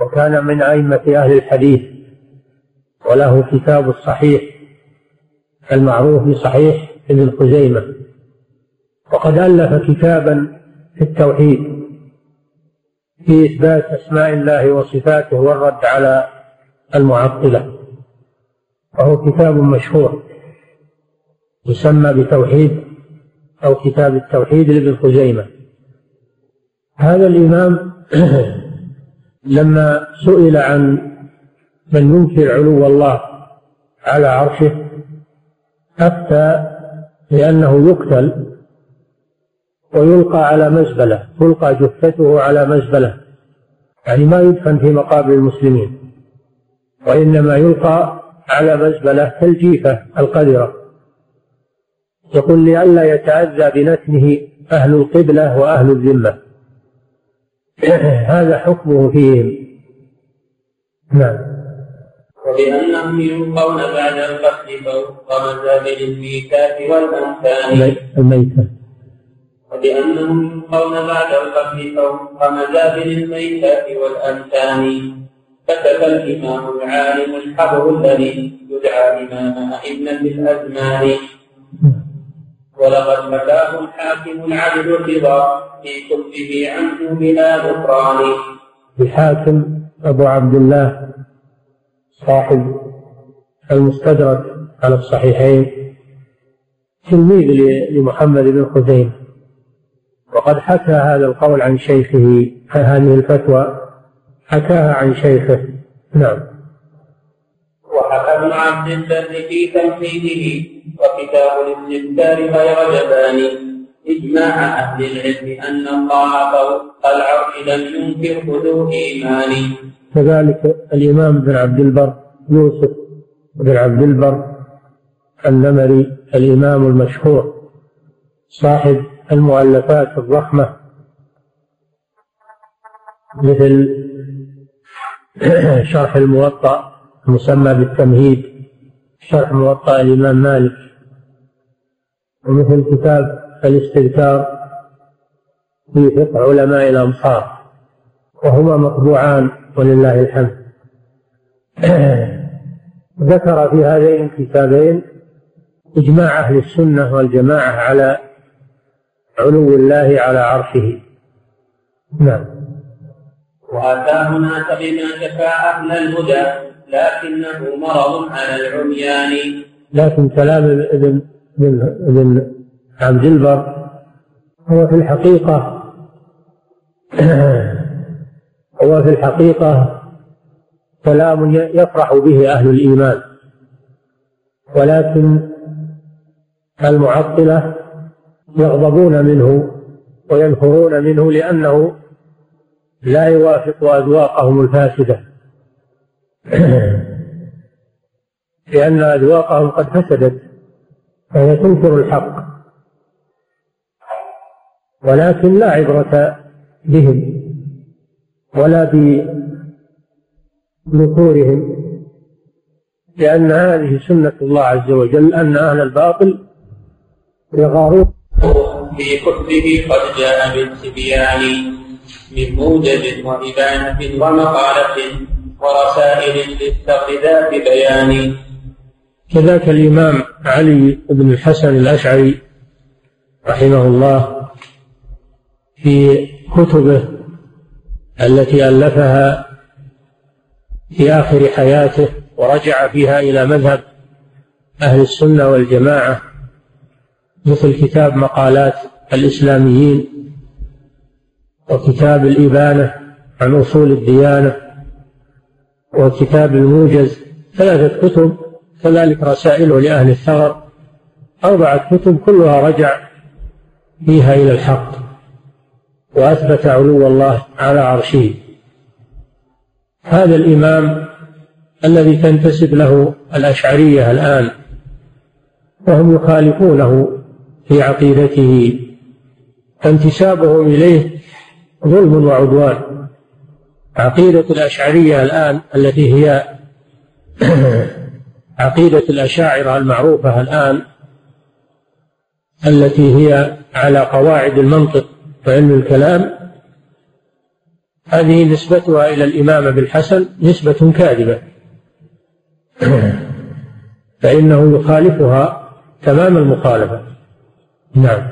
وكان من أئمة أهل الحديث وله كتاب الصحيح المعروف بصحيح ابن خزيمة. وقد ألف كتابا في التوحيد في إثبات أسماء الله وصفاته والرد على المعطلة. وهو كتاب مشهور يسمى بتوحيد أو كتاب التوحيد لابن خزيمة. هذا الإمام [CLEARS THROAT] لما سئل عن من ينكر علو الله على عرشه أفتى بأنه يقتل ويلقى على مزبلة تلقى جثته على مزبلة. يعني ما يدفن في مقابر المسلمين وإنما يلقى على مزبلة كالجيفة القذرة. يقول لئلا يتأذى بنتنه أهل القبلة وأهل الذمة. [CLEARS THROAT] هذا حكمه فيهم. نعم. وبأنهم يلقون بعد القتل فوق مزابل الميتات والأنثان الميتة وبأنهم يلقون بعد القتل فوق مزابل الميتات والأنثان كتب الإمام العالم الحبر الذي يدعى إمام أئمة الأزمان ولقد حكاه الحاكم العدل الرضا في كتبه عنه بلا نكران الحاكم أبو عبد الله صاحب المستدرك على الصحيحين تلميذ لمحمد بن خزيمة. وقد حكى هذا القول عن شيخه هذه الفتوى. حكاها عن شيخه. نعم. وحكى ابن عبد البر في تمثيله وكتاب الاستذكار غير جبان إجماع أهل العلم أن الله فوق العرش لم ينكر خذوا إيمان كذلك الإمام بن عبد البر يوسف بن عبد البر النمري الإمام المشهور صاحب المؤلفات الضخمة مثل [CLEARS THROAT] شرح الموطأ المسمى بالتمهيد شرح موطأ الإمام مالك ومثل كتاب الاستذكار في فقه علماء الأمصار وهما مطبوعان ولله الحمد. [CLEARS THROAT] ذكر في هذين الكتابين إجماع أهل السنة والجماعة على علو الله على عرشه. نعم. وأتى هناك بما شفى أهل الهدى لكنه مرض على العميان. لكن كلام ابن ابن ابن عبد البر هو في الحقيقة [CLEARS THROAT] هو في الحقيقة كلام يفرح به أهل الإيمان ولكن المعطلة يغضبون منه وينفرون منه لأنه لا يوافق أذواقهم الفاسدة. [CLEARS THROAT] لأن أذواقهم قد فسدت فهي تنكر الحق ولكن لا عبرة بهم. ولا بنفورهم لأن هذه سنة الله عز وجل أن أهل الباطل يغارون. في كتبه قد جاء بالتبيان من موجز وإبانة ومقالة ورسائل للتغذاء بيان. كذاك الإمام علي بن الحسن الأشعري رحمه الله في كتبه التي ألفها في آخر حياته ورجع فيها إلى مذهب أهل السنة والجماعة مثل كتاب مقالات الإسلاميين وكتاب الإبانة عن أصول الديانة وكتاب الموجز ثلاثة كتب كذلك رسائله لأهل الثغر أربعة كتب كلها رجع فيها إلى الحق. وأثبت علو الله على عرشه. هذا الإمام الذي تنتسب له الأشعرية الآن وهم يخالفونه في عقيدته. فانتسابهم إليه ظلم وعدوان. عقيدة الأشعرية الآن التي هي [CLEARS THROAT] عقيدة الأشاعرة المعروفة الآن التي هي على قواعد المنطق. وعلم الكلام هذه نسبتها إلى الإمام أبي الحسن نسبة كاذبة. [CLEARS THROAT] فإنه يخالفها تمام المخالفة. نعم.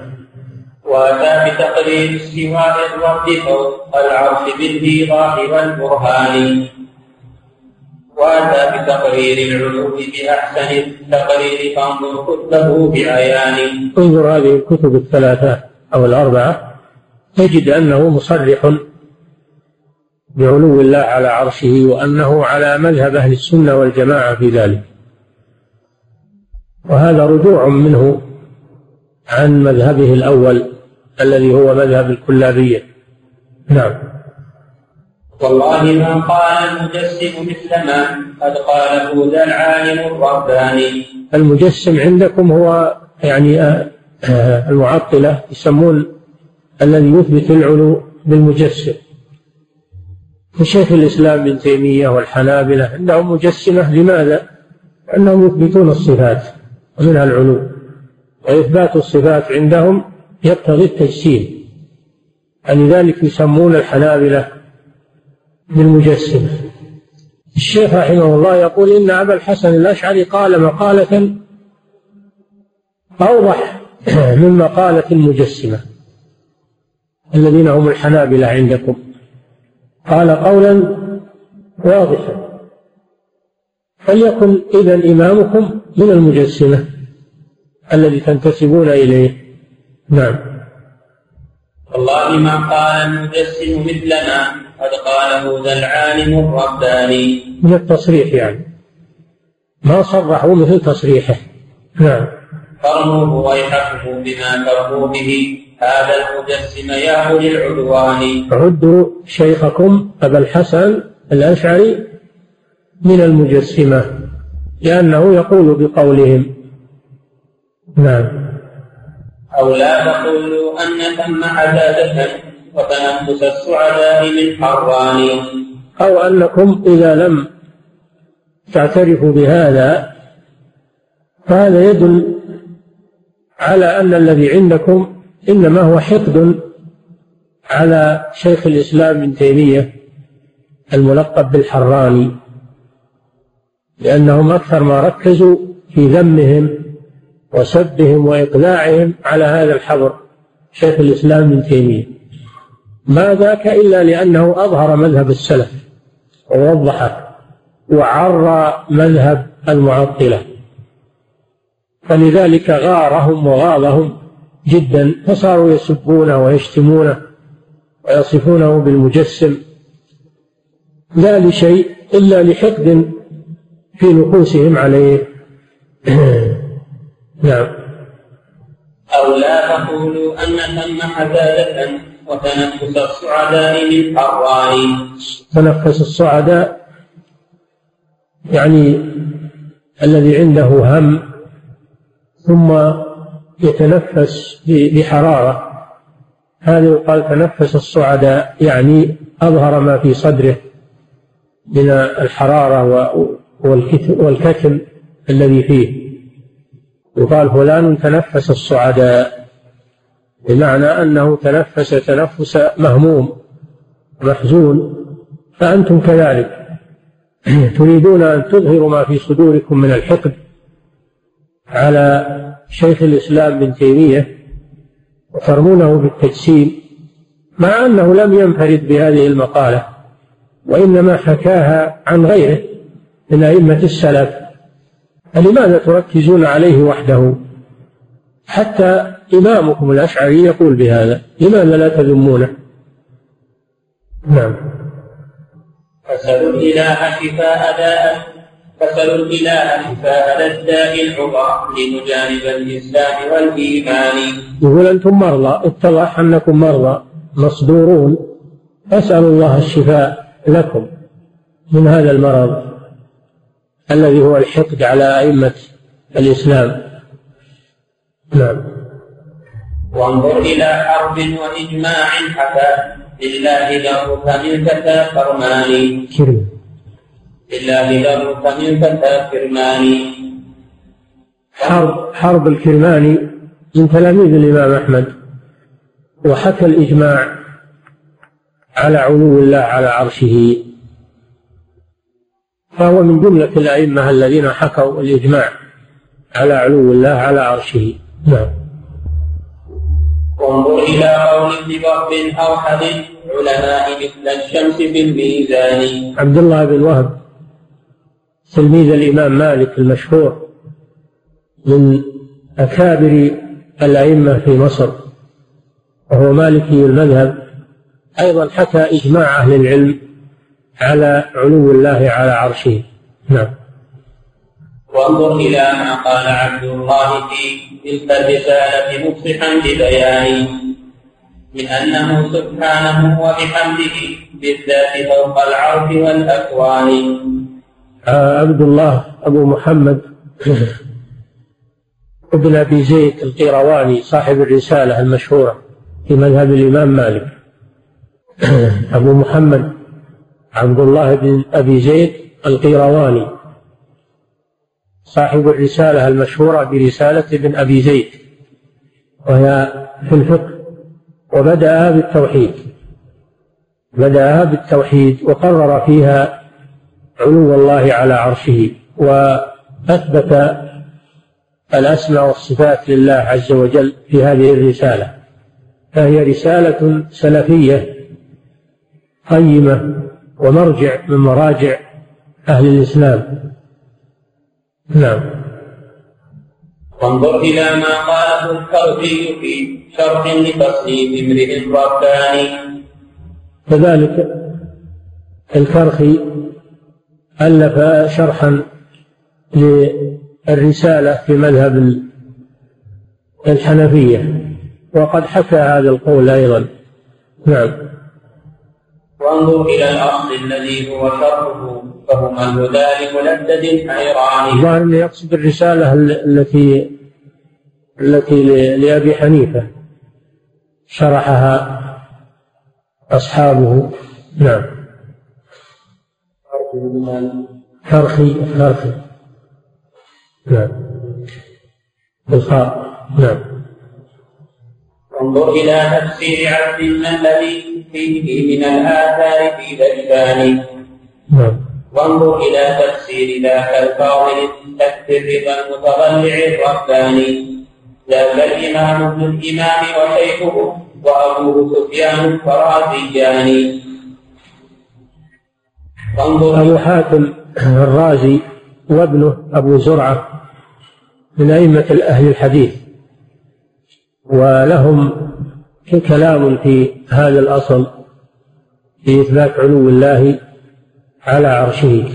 وأتى بتقرير استواء الرب فوق العرش بالإيضاح والبرهان. وأتى بتقرير العلو بأحسن التقرير فانظر كتبه بعيان انظر هذه الكتب الثلاثة أو الأربعة. تجد أنه مصرح بعلو الله على عرشه وأنه على مذهب أهل السنة والجماعة في ذلك. وهذا رجوع منه عن مذهبه الأول الذي هو مذهب الكلابية. نعم. والله ما قال المجسم مثل ما قد قاله ذا العالم الرباني. المجسم عندكم هو يعني آه، آه، المعطلة يسمون الذي يثبت العلو بالمجسم. وشيخ الإسلام ابن تيمية والحنابلة عندهم مجسمة. لماذا؟ أنهم يثبتون الصفات ومنها العلو وإثبات الصفات عندهم يقتضي التجسيم. لذلك يسمون الحنابلة بالمجسمة. الشيخ رحمه الله يقول إن أبا الحسن الأشعري قال مقالة أوضح من مقالة المجسمة. الذين هم الحنابلة عندكم. قال قولا واضحا. فليكن إذا إمامكم من المجسمة الذي تنتسبون إليه. نعم. والله ما قال المجسم مثل ما قد قاله ذا العالم الرباني من التصريح يعني. ما صرحوا مثل تصريحه. نعم. قرنوه ويحقه بما كرهوا به. هذا المجسم يا أولي العدوان عدوا شيخكم أبا الحسن الأشعري من المجسمة لأنه يقول بقولهم. نعم. أو لا تقولوا أن ثم عدادة وتنفس السعداء من حران أو أنكم إذا لم تعترفوا بهذا فهذا يدل على أن الذي عندكم إنما هو حقد على شيخ الإسلام ابن تيمية الملقب بالحراني لأنهم أكثر ما ركزوا في ذمهم وسبهم وإقلاعهم على هذا الحبر شيخ الإسلام ابن تيمية. ما ذاك إلا لأنه أظهر مذهب السلف ووضحه وعرى مذهب المعطلة. فلذلك غارهم وغاضهم جدا فصاروا يسبونه ويشتمونه ويصفونه بالمجسم. لا لشيء إلا لحقد في نفوسهم عليه. [CLEARS THROAT] نعم. أو لا تقولوا أن ثم حدادة وتنفس الصعداء من حران تنفس الصعداء يعني الذي عنده هم ثم يتنفس بحرارة. هذا يقال تنفس الصعداء يعني أظهر ما في صدره من الحرارة والكتم الذي فيه. يقال فلان تنفس الصعداء بمعنى أنه تنفس تنفس مهموم محزون فأنتم كذلك. [CLEARS THROAT] تريدون أن تظهروا ما في صدوركم من الحقد على شيخ الإسلام ابن تيمية وترمونه بالتجسيم مع أنه لم ينفرد بهذه المقالة وإنما حكاها عن غيره من أئمة السلف. فلماذا تركزون عليه وحده؟ حتى إمامكم الأشعري يقول بهذا لماذا لا تذمونه؟ نعم. فسلوا الإله شفاء داء فسلوا الإله شفاء الداء العظى لمجانب الإسلام والإيمان. يقول أنتم مرضى اتضح أنكم مرضى مصدورون. أسأل الله الشفاء لكم من هذا المرض الذي هو الحقد على أئمة الإسلام. نعم. وانظر إلى حرب وإجماع حتى لله له من فتى فرماني. لله له من فتى فرماني حرب حرب الكرماني من تلاميذ الإمام أحمد. وحكى الإجماع على علو الله على عرشه. فهو من جملة الأئمة الذين حكوا الإجماع على علو الله على عرشه. نعم. وانظر إلى قول ابن وهب أو حديث علماء مثل الشمس في الميزان. عبد الله بن وهب. تلميذ الإمام مالك المشهور من أكابر الأئمة في مصر وهو مالكي المذهب أيضا حكى إجماع أهل العلم على علو الله على عرشه. نعم. وانظر إلى ما قال عبد الله في تلك الرسالة مفصحا ببيان من أنه سبحانه وبحمده بالذات فوق العرش والأكوان. عبد الله أبو محمد ابن أبي زيد القيرواني صاحب الرسالة المشهورة في مذهب الإمام مالك. [CLEARS THROAT] أبو محمد عبد الله بن أبي زيد القيرواني صاحب الرسالة المشهورة برسالة ابن أبي زيد وهي في الفقه وبدأها بالتوحيد. بدأها بالتوحيد وقرر فيها علو الله على عرشه وأثبت الأسماء والصفات لله عز وجل في هذه الرسالة. فهي رسالة سلفية قيمة ومرجع من مراجع أهل الإسلام. نعم. وانظر إلى ما قاله الكرخي في شرح لتصنيف امرئ الرباني. كذلك الكرخي ألف شرحا للرسالة في مذهب الحنفية. وقد حكى هذا القول أيضا. نعم. وانظر إلى الأصل الذي هو شرحه فهما الهدى لملدد حيران. الظاهر أنه يقصد الرسالة التي التي لأبي حنيفة. شرحها أصحابه. نعم. فرخي فرخي نعم. بالخاء نعم. انظر إلى تفسير عبد الذي فيه من الآثار في ذجبان نعم. وانظر إلى تفسير ذاك الفاضل تكفي الرضا المتضلع الرباني. ذاك الإمام ابن الإمام وشيخه وأبوه سفيان الفرازيان أبو حاتم الرازي وابنه أبو زرعة من أئمة أهل الحديث ولهم كلام في هذا الأصل في إثبات علو الله على عرشه.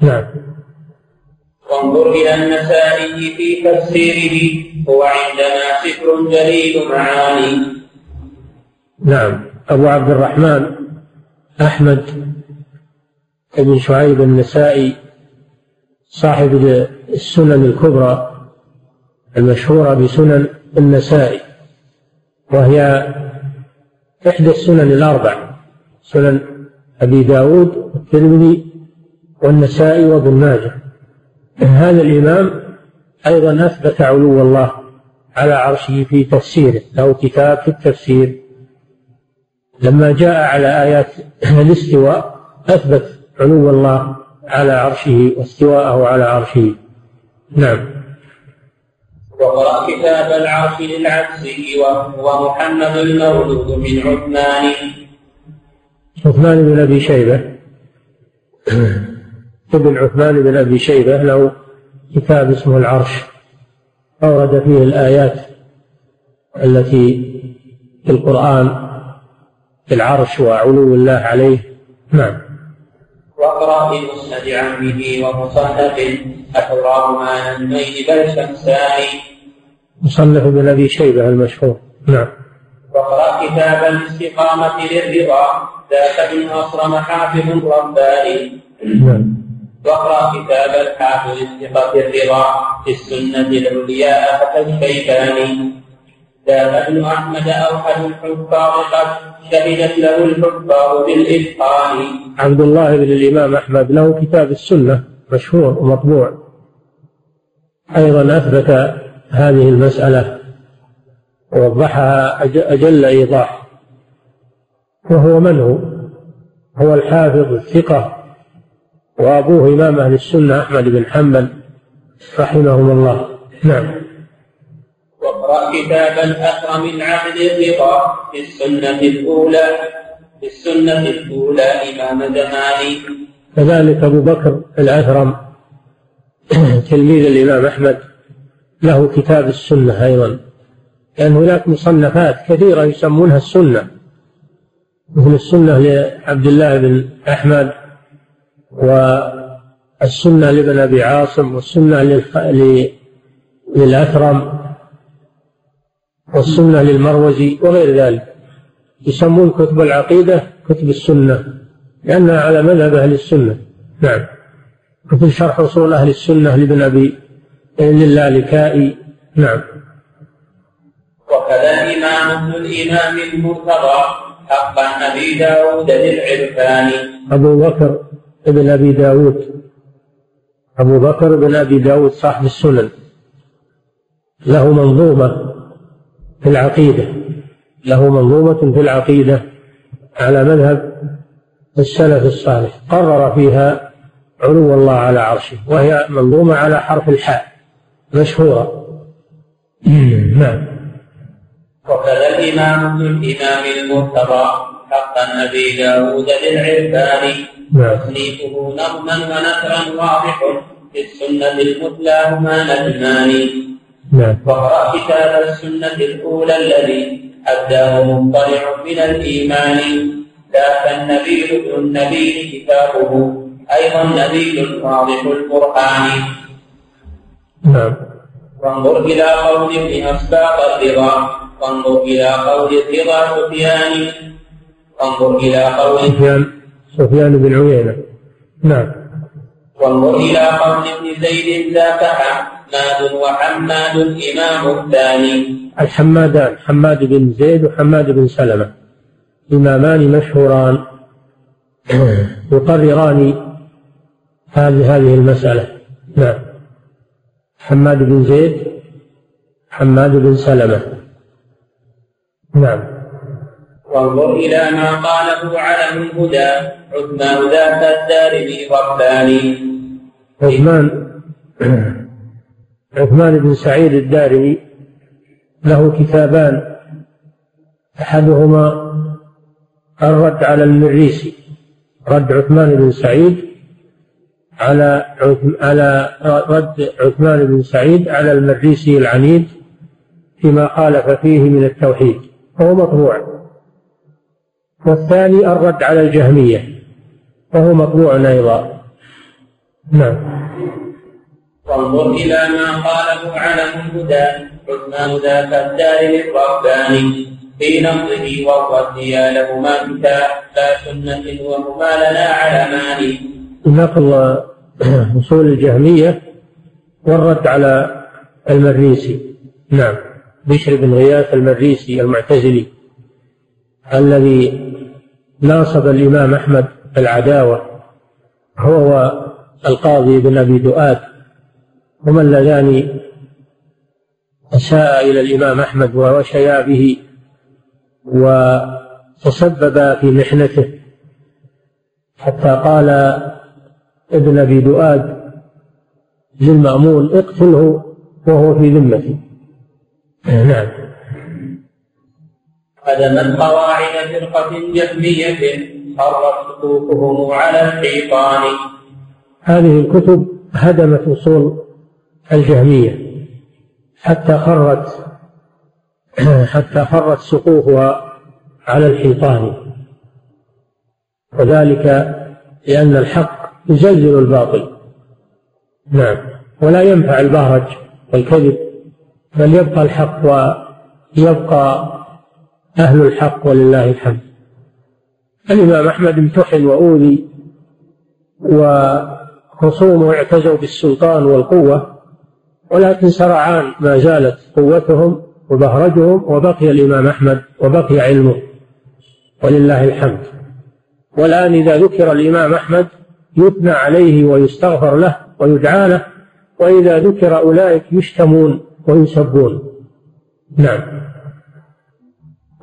نعم. وانظر إلى النسائي في تفسيره هو عندنا سفر جليل معاني. نعم. أبو عبد الرحمن أحمد بن شعيب النسائي صاحب السنن الكبرى المشهورة بسنن النسائي وهي إحدى السنن الأربع سنن أبي داود والترمذي والنسائي وابن ماجه. هذا الإمام أيضا أثبت علو الله على عرشه في تفسيره له كتاب في التفسير. لما جاء على آيات الاستواء أثبت علو الله على عرشه واستواءه على عرشه. نعم. وقرأ كتاب العرش للعبسي وهو محمد المولود من عثمان. عثمان بن أبي شيبة. [CLEARS THROAT] ابن عثمان بن أبي شيبة له كتاب اسمه العرش. أورد فيه الآيات التي في القرآن في العرش وعلو الله عليه. نعم. واقرأ في مسند عمه ومصنف أحراهما نجمين بل شمسان مصنف بن أبي شيبة المشهور. نعم. واقرأ كتاب الاستقامة للرضا ذاك ابن أصرم حافظ رباني نعم. واقرأ كتاب الحافظ الثقة الرضا في السنة العلياء فكالشيباني ذاك ابن أحمد أوحد الحفاظ قد شهدت له الحفاظ بالإتقان. عبد الله بن الإمام أحمد له كتاب السنة مشهور ومطبوع. أيضا أثبت هذه المسألة ووضحها أجل إيضاح. وهو من هو؟ هو الحافظ الثقة وأبوه إمام أهل السنة أحمد بن حنبل رحمهم الله. نعم. واقرأ كتاب الأكرم العبد الرضا في السنة الأولى في السنة الأولى إمام زماني. كذلك أبو بكر الأثرم [CLEARS THROAT] تلميذ الإمام أحمد له كتاب السنة أيضا. لأن هناك مصنفات كثيرة يسمونها السنة. مثل السنة لعبد الله بن أحمد والسنة لابن أبي عاصم والسنة للأثرم. والسنة للمروزي وغير ذلك. يسمون كتب العقيدة كتب السنة لأنها على مذهب أهل السنة. نعم. مثل شرح أصول أهل السنة لابن أبي للالكائي. نعم. وكذا الإمام ابن الإمام المرتضى حقا أبي داود للعرفان. أبو بكر ابن أبي داود. أبو بكر بن أبي داود صاحب السنن. له منظومة. في العقيدة. له منظومة في العقيدة على مذهب السلف الصالح. قرر فيها علو الله على عرشه وهي منظومة على حرف الحاء مشهورة. نعم. وكذا الإمام ابن الإمام المرتضى حق النبي داود للعرفان. نعم. تصنيفه نظما ونثرا واضح في السنة المثلى هما نجمان نعم. واقرأ كتاب السنة الأولى الذي أداه مطلع من الإيمان. ذاك النبي ابن النبي كتابه أيضا نبي واضح القرآن. نعم. وانظر إلى قول ابن أسباط الرضا وانظر إلى قول الرضا سفيان. وانظر إلى قول سفيان سفيان بن عيينة. نعم. وانظر إلى قول ابن زيد ذاك حماد وحماد الإمام الثاني. الحمادان حماد بن زيد وحماد بن سلمة. إمامان مشهوران. يقرران هذه هذه المسألة. نعم. حماد بن زيد حماد بن سلمة. نعم. وانظر إلى ما قاله علم الهدى عثمان ذات الدارمي والثاني عثمان عثمان بن سعيد الدارمي له كتابان أحدهما الرد على المريسي رد عثمان بن سعيد على على رد عثمان بن سعيد على المريسي العنيد فيما خالف فيه من التوحيد وهو مطبوع. والثاني الرد على الجهمية وهو مطبوع أيضا. نعم. وانظر إلى ما قاله علم الهدى عثمان ذاك الدار للرباني. في نقضه والرد يا لهما كتاب لا سنة وهما لنا علمان نقل أصول الجهمية والرد على المريسي. نعم. بشر بن غياث المريسي المعتزلي الذي ناصب الإمام أحمد العداوة هو القاضي بن أبي دؤاد. هما اللذان أساء إلى الإمام أحمد ووشيا به وتسببا في محنته حتى قال ابن أبي دؤاد للمأمون اقتله وهو في ذمتي. نعم. هدمت قواعد فرقة جهمية خرت صفوفهم على الحيطان. هذه الكتب هدمت أصول الجهمية حتى خرت [CLEARS THROAT] حتى خرت سقوفها على الحيطان. وذلك لأن الحق يزلزل الباطل. نعم. ولا ينفع البهرج والكذب بل يبقى الحق ويبقى أهل الحق ولله الحمد. الإمام أحمد امتحن وأوذي وخصومه اعتزوا بالسلطان والقوة. ولكن سرعان ما زالت قوتهم وبهرجهم وبقي الإمام أحمد وبقي علمه. ولله الحمد. والآن إذا ذكر الإمام أحمد يثنى عليه ويستغفر له ويدعى له وإذا ذكر أولئك يشتمون ويسبون. نعم.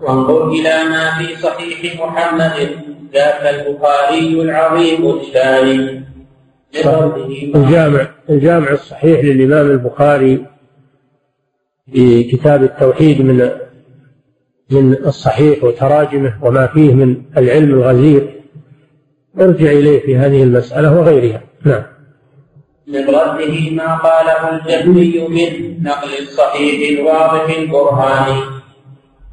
وانظر إلى ما في صحيح محمد ذاك البخاري العظيم الشان الجامع الجامع الصحيح للإمام البخاري في كتاب التوحيد من من الصحيح وتراجمه وما فيه من العلم الغزير. ارجع إليه في هذه المسألة وغيرها. نعم. من رده ما قاله الجهمي من نقل الصحيح الواضح البرهاني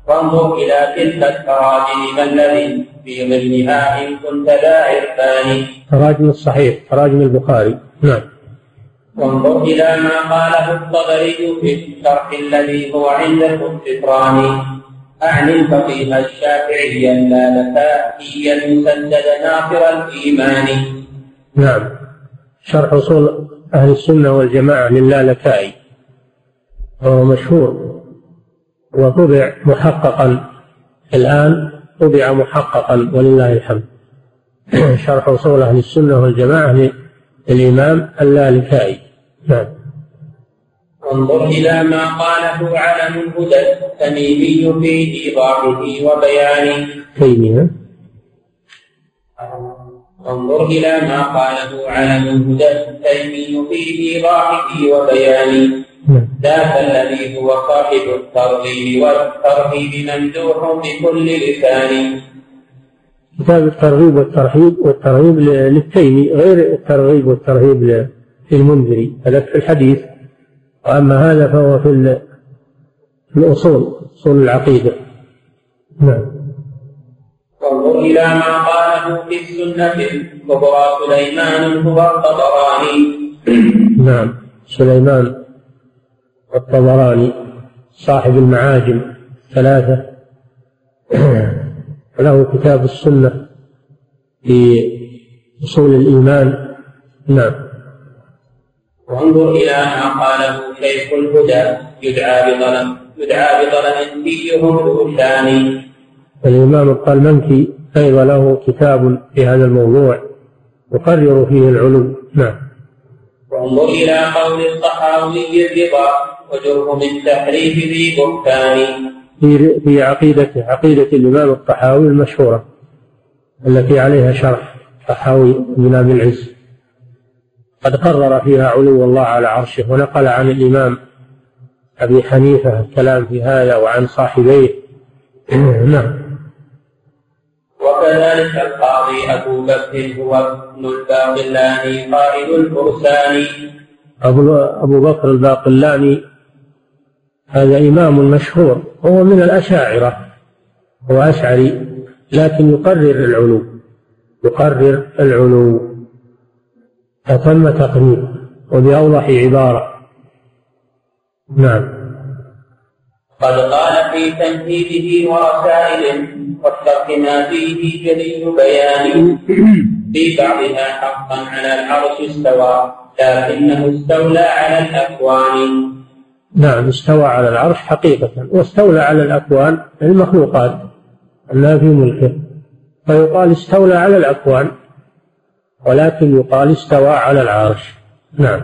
وانظر إلى تلك التراجم الذي في ضمنها إن كنت ذا عرفان. تراجم الصحيح تراجم البخاري. نعم. وانظر إلى ما قاله الطبري في الشرح الذي هو عند الفطران أعني الفقيه الشافعي اللالكائي المسدد ناصر الإيمان. نعم. شرح أصول أهل السنة والجماعة للالكائي وهو مشهور. وطبع محققا. الآن طبع محققا ولله الحمد. [COUGHS] شرح أصول أهل السنة والجماعة للإمام اللالكائي. نعم. انظر إلى ما قاله علم الهدى التميمي في إيضاحه وبيانه. تيمية. انظر إلى ما قاله علم الهدى التيمي في إيضاحه وبيانه. نعم. ذاك الذي هو صاحب الترغيب والترهيب ممدوح بكل لسان كتاب الترغيب والترهيب والترهيب للتيمي غير الترغيب والترهيب للمنذري. هذا في الحديث. وأما هذا فهو في الأصول أصول العقيدة. نعم. وانظر إلى ما قاله في السنة الكبرى سليمان هو الطبراني نعم. سليمان الطبراني صاحب المعاجم ثلاثة [CLEARS THROAT] له كتاب السنة في أصول الإيمان. نعم. وانظر إلى ما قاله شيخ الهدى يدعى بظلم يدعى بظلم فيهم الوشاني الإمام الطلمنكي أيضا له كتاب في هذا الموضوع يقرر فيه العلو. نعم. وانظر إلى قول الصحاوي الرضا وجرهم التحريف ذي بهتان. في في عقيدته عقيدة الإمام الطحاوي المشهورة التي عليها شرح طحاوي بن أبي العز. قد قرر فيها علو الله على عرشه ونقل عن الإمام أبي حنيفة الكلام في هذا وعن صاحبيه. [CLEARS THROAT] نعم. وكذلك القاضي أبو بكر هو ابن الباقلاني قائد الفرسان أبو أبو بكر الباقلاني هذا إمام مشهور هو من الأشاعرة هو أشعري لكن يقرر العلو يقرر العلو. أتم تقرير وبأوضح عبارة. نعم. قد قال في تمهيده ورسائل والشرح ما فيه جليل بيان. في بعضها حقا على العرش استوى لكنه استولى على الأكوان. نعم استوى على العرش حقيقة واستولى على الأكوان المخلوقات لا في ملكه. فيقال استولى على الأكوان ولكن يقال استوى على العرش. نعم.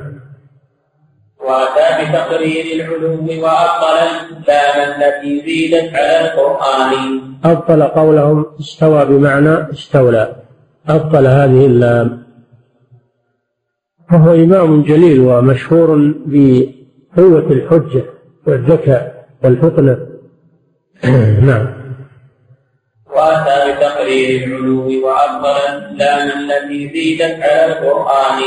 وأتى بتقرير العلو وأبطل اللام التي زيدت على القرآن. أبطل قولهم استوى بمعنى استولى. أبطل هذه اللام. وهو إمام جليل ومشهور بقوة الحجة والذكاء والفطنة. [CLEARS THROAT] نعم. وأتى بتقرير العلو وأبطل اللام التي زيدت على القرآن.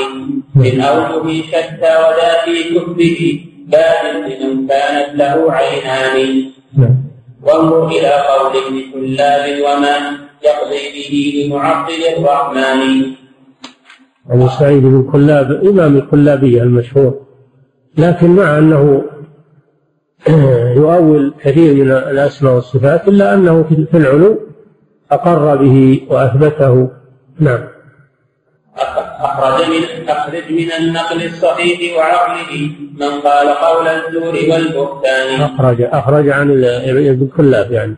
من أوجه شتى وذا في كتبه باد لمن كانت له عينان. وانظر إلى قول ابن كلاب وما يقضي به لمعطل الرحمن. أبو سعيد بن كلاب إمام الكلابية المشهور. لكن مع أنه يؤول كثير من الأسماء والصفات إلا أنه في العلو أقر به وأثبته. نعم. أخرج من أخرج من النقل الصحيح وعقله من قال قول الزور والبهتان. أخرج أخرج عن ابن كلاب يعني.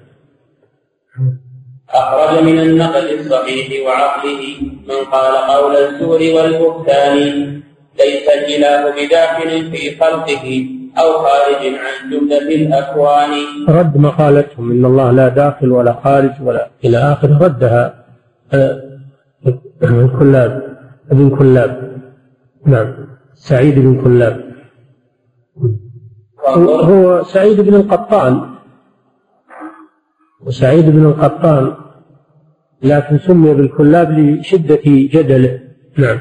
أخرج من النقل الصحيح وعقله من قال قول الزور والبهتان. ليس الإله بداخل في خلقه أو خارج عن جملة الأكوان؟ رد مقالتهم إن الله لا داخل ولا خارج ولا إلى آخر. ردها. ابن كلاب. ابن كلاب. نعم. سعيد بن كلاب. هو سعيد بن القطان. وسعيد بن القطان. لكن سمي بالكلاب لشدة جدله. نعم.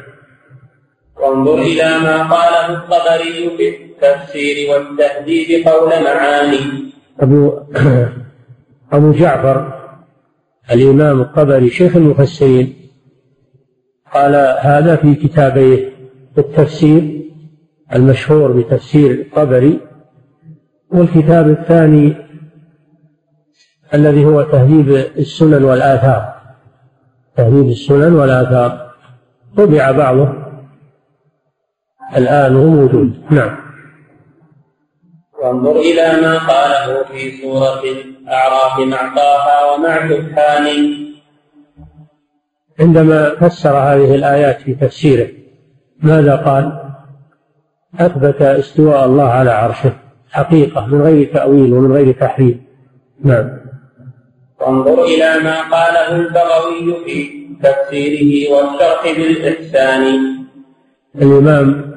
وانظر إلى ما قاله الطبري في التفسير والتهذيب قول معاني. أبو [CLEARS THROAT] أبو جعفر الإمام الطبري شيخ المفسرين قال هذا في كتابيه التفسير المشهور بتفسير الطبري والكتاب الثاني الذي هو تهذيب السنن والآثار. تهذيب السنن والآثار. طبع بعضه. الآن هو موجود. نعم. وانظر إلى ما قاله في سورة الأعراف مع طه ومع سبحان. عندما فسر هذه الآيات في تفسيره ماذا قال؟ أثبت استواء الله على عرشه. حقيقة من غير تأويل ومن غير تحريف. نعم. وانظر إلى ما قاله البغوي في تفسيره والشرح بالإحسان. الإمام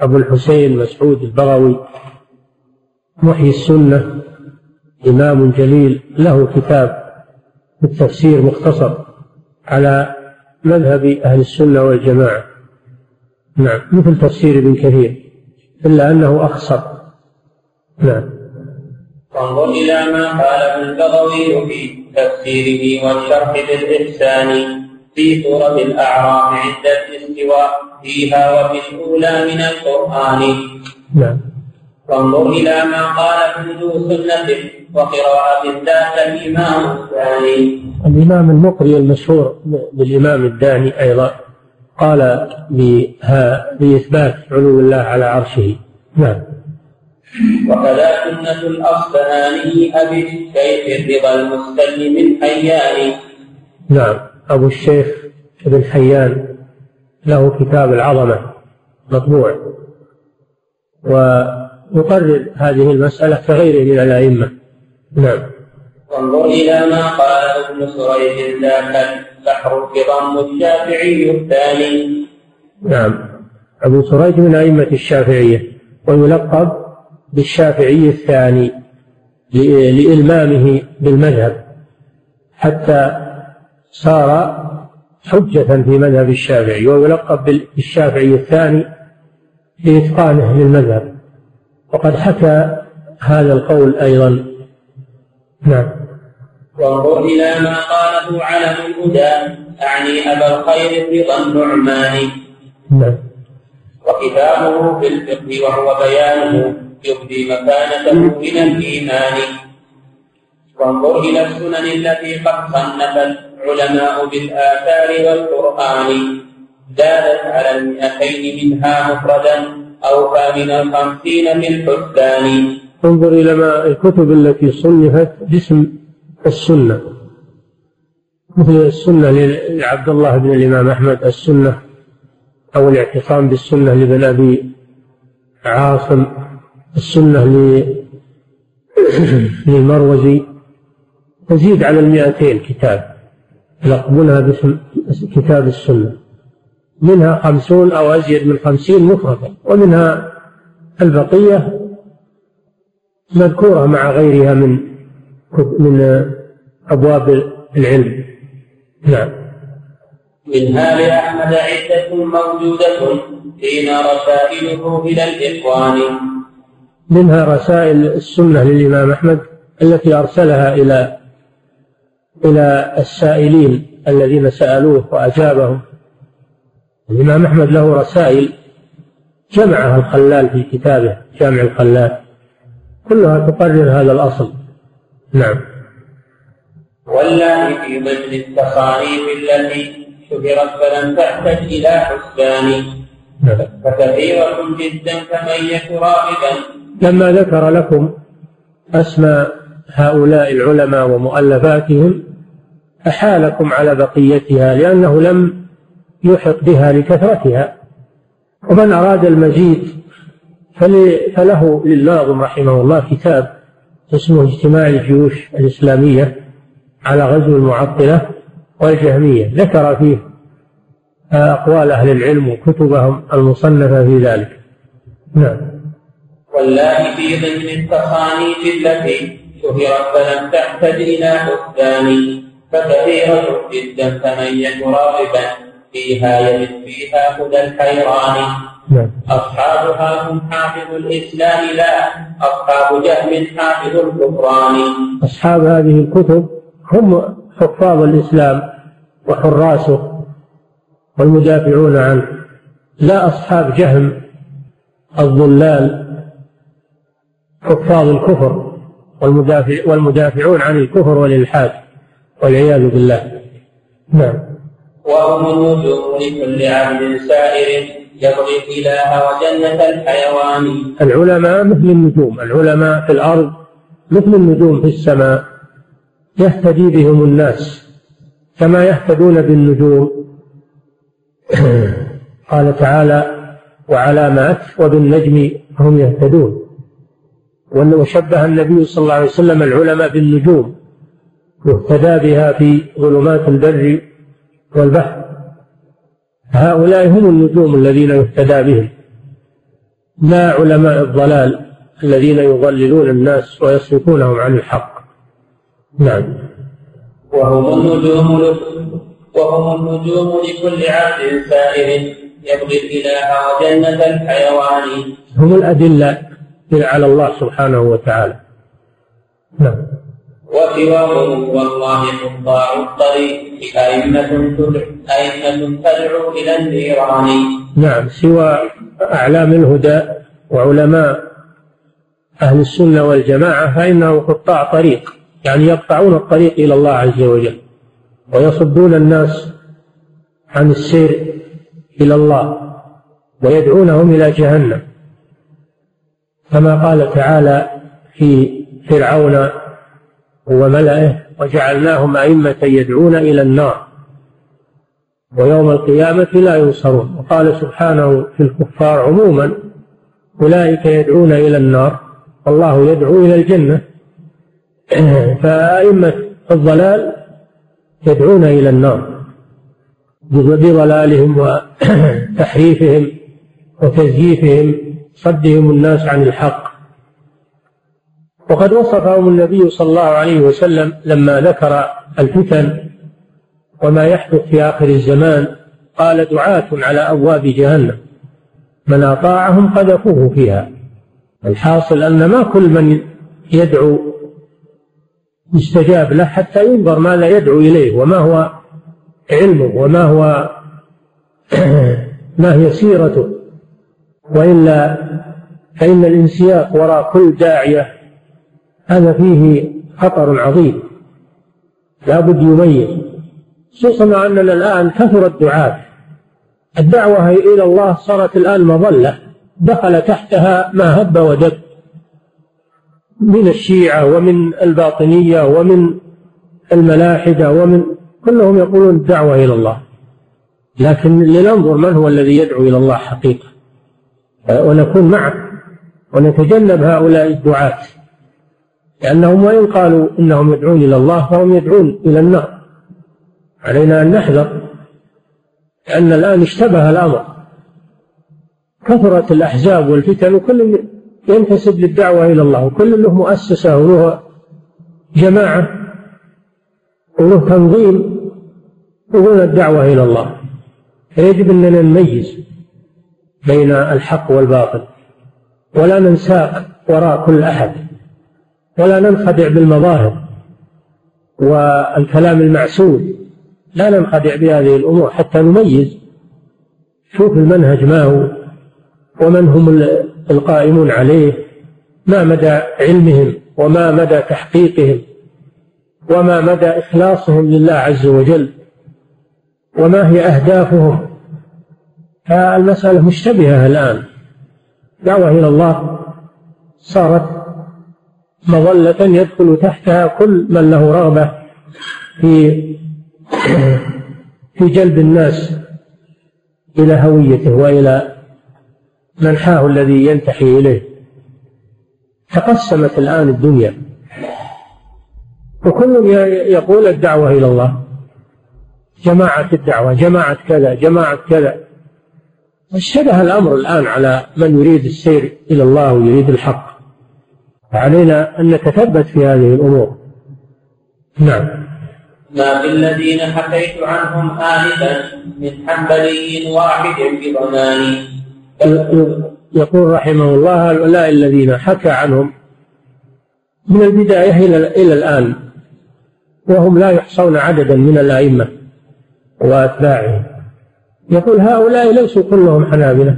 أبو الحسين مسعود البغوي محيي السنة إمام جليل له كتاب في التفسير مختصر على مذهب أهل السنة والجماعة. نعم مثل تفسير ابن كثير إلا أنه أخصر. نعم. وانظر إلى ما قاله البغوي في تفسيره والشرح بالإحسان في سورة الأعراف عند الاستواء. فيها وفي الأولى من القرآن. نعم. وانظر إلى ما قال ابن سنة وقراءة ذات الإمام الثاني. الإمام المقري المشهور بالإمام الداني أيضا قال بها بإثبات علو الله على عرشه. نعم. وكذا سنة الأصفهاني أبي الشيخ الرضا المستلم الحياني نعم. أبو الشيخ ابن حيان له كتاب العظمة مطبوع. ويقرر هذه المسألة كغيره من الأئمة. نعم. وانظر إلى ما قال ابن سريج ذاك البحر بضم الشافعي الثاني. نعم. أبو سريج من أئمة الشافعية ويلقب بالشافعي الثاني لإلمامه بالمذهب حتى صار حجة في مذهب الشافعي ويلقب بالشافعي الثاني لإتقانه للمذهب. وقد حكى هذا القول أيضا. نعم. وانظر إلى ما قاله علم الهدى أعني أبا الخير رضا النعماني نعم. وكتابه في الفقه وهو بيانه يبدي مكانته من الإيمان. وانظر إلى السنن التي قد صنف العلماء بالآثار والقرآن. زادت على المئتين منها مفردا أوفى من الخمسين في الحسان انظر إلى ما الكتب التي صنفت باسم السنة. مثل السنة لعبد الله بن الإمام أحمد السنة أو الاعتصام بالسنة لابن أبي عاصم السنة [CLEARS THROAT] للمروزي. تزيد على المئتين كتاب. يلقبونها باسم كتاب السنة. منها خمسون أو أزيد من خمسين مفردة. ومنها البقية مذكورة مع غيرها من من أبواب العلم. نعم. منها لأحمد عدة موجودة فينا رسائله إلى الإخوان. منها رسائل السنة للإمام أحمد التي أرسلها إلى إلى السائلين الذين سألوه وأجابهم. الإمام أحمد له رسائل جمعها الخلال في كتابه جامع الخلال. كلها تقرر هذا الأصل. نعم. والله في مجد التصانيف التي شهرت فلم تحتج إلى حسبان. نعم. فكثيرة جدا فمن يك راغبا. لما ذكر لكم أسماء هؤلاء العلماء ومؤلفاتهم أحالكم على بقيتها لأنه لم يحط بها لكثرتها. ومن أراد المزيد فله للناظم رحمه الله كتاب اسمه اجتماع الجيوش الإسلامية على غزو المعطلة والجهمية. ذكر فيه أقوال أهل العلم وكتبهم المصنفة في ذلك. نعم. والله في ضمن التصانيف التي شهرت فلم تحتج إلى فكثيرة جدا فمن راغبا فيها يجد فيها هدى الحيران. نعم. أصحابها هم حافظ الإسلام لا. أصحاب جهم حافظ الكفران. أصحاب هذه الكتب هم حفاظ الإسلام وحراسه والمدافعون عنه. لا أصحاب جهم الضلال حفاظ الكفر والمدافع والمدافعون عن الكفر والإلحاد. والعياذ بالله. نعم. وهم النجوم لكل عبد سائر يبغي الإله وجنة الحيوان. العلماء مثل النجوم. العلماء في الأرض مثل النجوم في السماء. يهتدي بهم الناس كما يهتدون بالنجوم. [CLEARS THROAT] قال تعالى وعلامات وبالنجم هم يهتدون. وشبه النبي صلى الله عليه وسلم العلماء بالنجوم. يهتدى بها في ظلمات البر والبحر. هؤلاء هم النجوم الذين يهتدى بهم لا علماء الضلال الذين يضللون الناس ويصرفونهم عن الحق. نعم. وهم النجوم وهم النجوم لكل عبد سائر يبغي الإله وجنة الحيوان. هم الأدلة على الله سبحانه وتعالى. نعم. وسواهم والله قطاع الطريق أئمة أئمة تدعو إلى النيران نعم سوى أعلام الهدى وعلماء أهل السنة والجماعة فإنهم قطاع طريق يعني يقطعون الطريق إلى الله عز وجل ويصدون الناس عن السير إلى الله ويدعونهم إلى جهنم كما قال تعالى في فرعون وملئه وجعلناهم أئمة يدعون إلى النار. ويوم القيامة لا ينصرون. وقال سبحانه في الكفار عموما أولئك يدعون إلى النار. والله يدعو إلى الجنة. [CLEARS THROAT] فأئمة الضلال يدعون إلى النار. بضلالهم وتحريفهم وتزييفهم صدهم الناس عن الحق. وقد وصفهم النبي صلى الله عليه وسلم لما ذكر الفتن وما يحدث في آخر الزمان قال دعاة على أبواب جهنم. من أطاعهم قذفوه فيها. الحاصل أن ما كل من يدعو يستجاب له حتى ينظر ماذا يدعو إليه وما هو علمه وما هو [CLEARS THROAT] ما هي سيرته. وإلا فإن الانسياق وراء كل داعية هذا فيه خطر عظيم. لا بد يميز. خصوصا أننا الآن كثر الدعاة الدعوة إلى الله صارت الآن مظلة. دخل تحتها ما هب ودب. من الشيعة ومن الباطنية ومن الملاحدة ومن كلهم يقولون الدعوة إلى الله. لكن لننظر من هو الذي يدعو إلى الله حقيقة. ونكون معه. ونتجنب هؤلاء الدعاة. لأنهم وإن قالوا إنهم يدعون إلى الله فهم يدعون إلى النار. علينا أن نحذر لأن الآن اشتبه الأمر. كثرت الأحزاب والفتن وكل ينتسب للدعوة إلى الله وكل له مؤسسة وله جماعة وله تنظيم وله الدعوة إلى الله. فيجب أننا نميز بين الحق والباطل ولا ننساق وراء كل أحد. ولا ننخدع بالمظاهر والكلام المعسول. لا ننخدع بهذه الأمور حتى نميز. شوف المنهج ما هو ومن هم القائمون عليه. ما مدى علمهم وما مدى تحقيقهم وما مدى إخلاصهم لله عز وجل وما هي أهدافهم. فالمسألة مشتبهة الآن. دعوة إلى الله صارت مظلة يدخل تحتها كل من له رغبة في في جلب الناس إلى هويته وإلى منحاه الذي ينتحي إليه. تقسمت الآن الدنيا. وكل يقول الدعوة إلى الله. جماعة الدعوة جماعة كذا جماعة كذا. اشتبه الأمر الآن على من يريد السير إلى الله ويريد الحق. علينا أن نتثبت في هذه الأمور. نعم. ما في الذين حكيت عنهم آنفا من حنبلي واحد بضمان. يقول رحمه الله هؤلاء الذين حكى عنهم من البداية إلى إلى الآن وهم لا يحصون عددا من الأئمة وأتباعهم. يقول هؤلاء ليسوا كلهم حنابلة.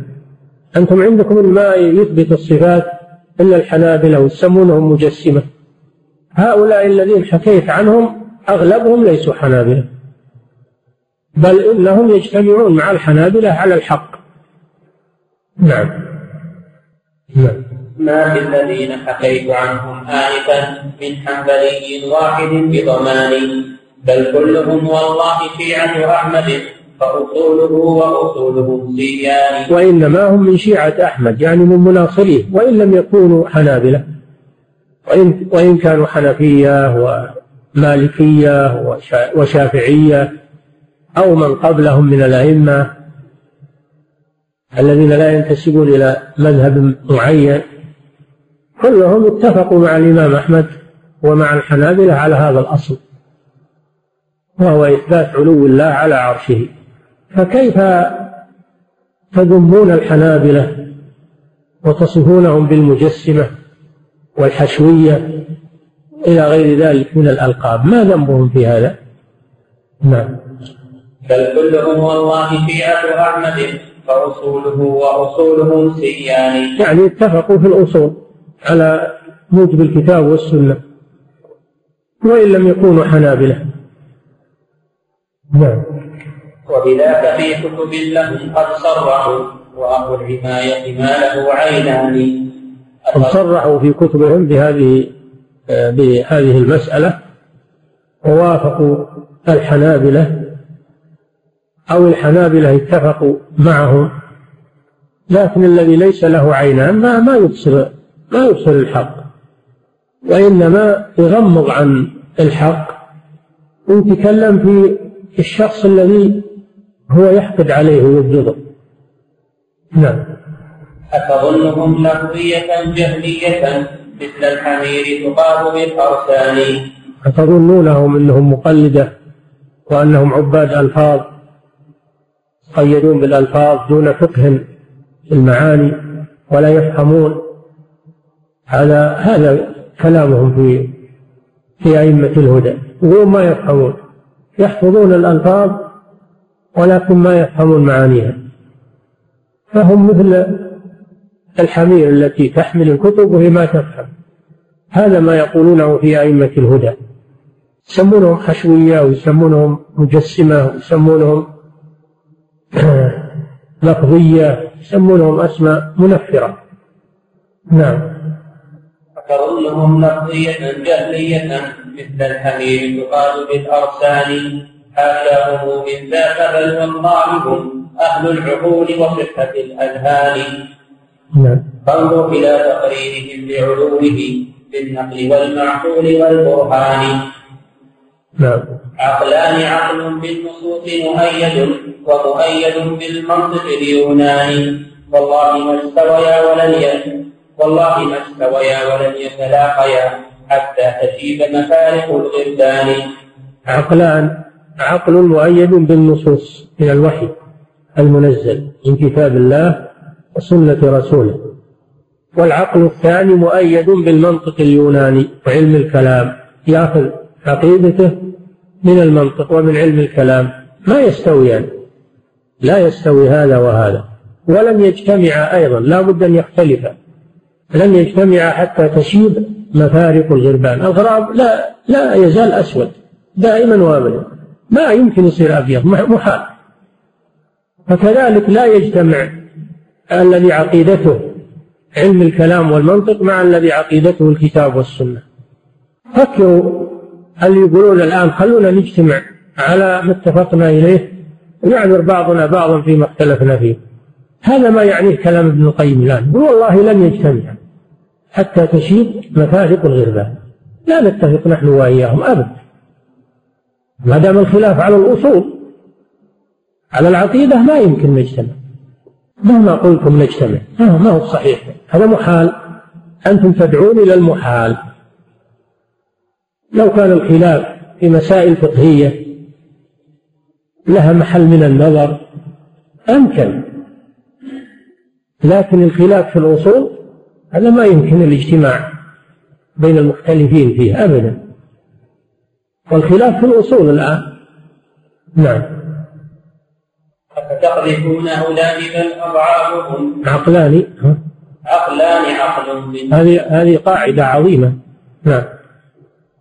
أنتم عندكم ما يثبت الصفات إلا الحنابلة ويسمونهم مجسمة. هؤلاء الذين حكيت عنهم أغلبهم ليسوا حنابلة. بل إنهم يجتمعون مع الحنابلة على الحق. نعم. نعم. ما في الذين حكيت عنهم آنفا من حنبلي واحد بضمان بل كلهم والله شيعة أحمد. فأصوله وأصولهم سيان وإنما هم من شيعة أحمد يعني من مناصريه وإن لم يكونوا حنابلة. وإن, وإن كانوا حنفية ومالكية وشافعية أو من قبلهم من الأئمة الذين لا ينتسبون إلى مذهب معين كلهم اتفقوا مع الإمام أحمد ومع الحنابلة على هذا الأصل وهو إثبات علو الله على عرشه. فكيف تذمون الحنابلة وتصفونهم بالمجسمة والحشوية إلى غير ذلك من الألقاب؟ ما ذنبهم في هذا؟ نعم. بل كلهم والله شيعة أحمد فأصوله وأصولهم سيان. يعني اتفقوا في الأصول على موجب الكتاب والسنة وإن لم يكونوا حنابلة. نعم. وبذاك في كتب لهم قد صرحوا وأهل الحماية ما له عينان قد صرحوا في كتبهم بهذه بهذه المسألة ووافقوا الحنابلة أو الحنابلة اتفقوا معهم لكن الذي ليس له عينان ما ما يبصر ما يبصر الحق وإنما يغمض عن الحق. ويتكلم في الشخص الذي هو يحقد عليه ويبغضه نعم. أتظنهم لغوية جهلية مثل الحمير تقام بالأرسال أتظنونهم أنهم مقلدة وأنهم عباد ألفاظ قيدون بالألفاظ دون فقه المعاني ولا يفهمون. هذا هذا كلامهم في في أئمة الهدى وهم ما يفهمون. يحفظون الألفاظ ولكن ما يفهمون معانيها. فهم مثل الحمير التي تحمل الكتب وهي ما تفهم. هذا ما يقولونه في أئمة الهدى. يسمونهم حشوية ويسمونهم مجسمة ويسمونهم [CLEARS THROAT] لفظية يسمونهم أسماء منفرة. نعم. كظنهم لفظية جهلية مثل الحمير يقال بالأرسال حاشاهم من ذاك بل هم أهل العقول وصحة الأذهان. نعم. فانظر إلى تقريرهم لعلوه بالنقل والمعقول والبرهان. نعم. عقلان عقل بالنصوص مؤيد ومؤيد بالمنطق اليوناني. والله ما استويا ولن والله ما استويا ولن يتلاقيا حتى تجيب مفارق الغربان عقلان عقل مؤيد بالنصوص من الوحي المنزل من كتاب الله وسنة رسوله. والعقل الثاني مؤيد بالمنطق اليوناني وعلم الكلام يأخذ عقيدته من المنطق ومن علم الكلام. ما يستويان لا يستوي هذا وهذا. ولن يجتمعا أيضا لا بد أن يختلفا لن يجتمعا حتى تشيب مفارق الغربان الغراب لا لا يزال أسود دائما وابدا. ما يمكن يصير أبيض محال. فكذلك لا يجتمع الذي عقيدته علم الكلام والمنطق مع الذي عقيدته الكتاب والسنة. فكروا اللي يقولون الآن خلونا نجتمع على ما اتفقنا إليه ويعذر بعضنا بعضا فيما اختلفنا فيه. هذا ما يعنيه كلام ابن القيم الآن. والله لن يجتمع حتى تشيب مفارق الغربان لا نتفق نحن وإياهم أبدا ما دام الخلاف على الأصول على العقيدة ما يمكن نجتمع. مهما قلتم نجتمع. ما هو صحيح. هذا محال. أنتم تدعون إلى المحال. لو كان الخلاف في مسائل فقهية لها محل من النظر أمكن. لكن الخلاف في الأصول هذا ما يمكن الاجتماع بين المختلفين فيه أبدا. والخلاف في الأصول الآن. نعم. أفتقذفونه بل أضعافهم؟ عقلان عقلان عقل من هذه هذه قاعدة عظيمة. نعم.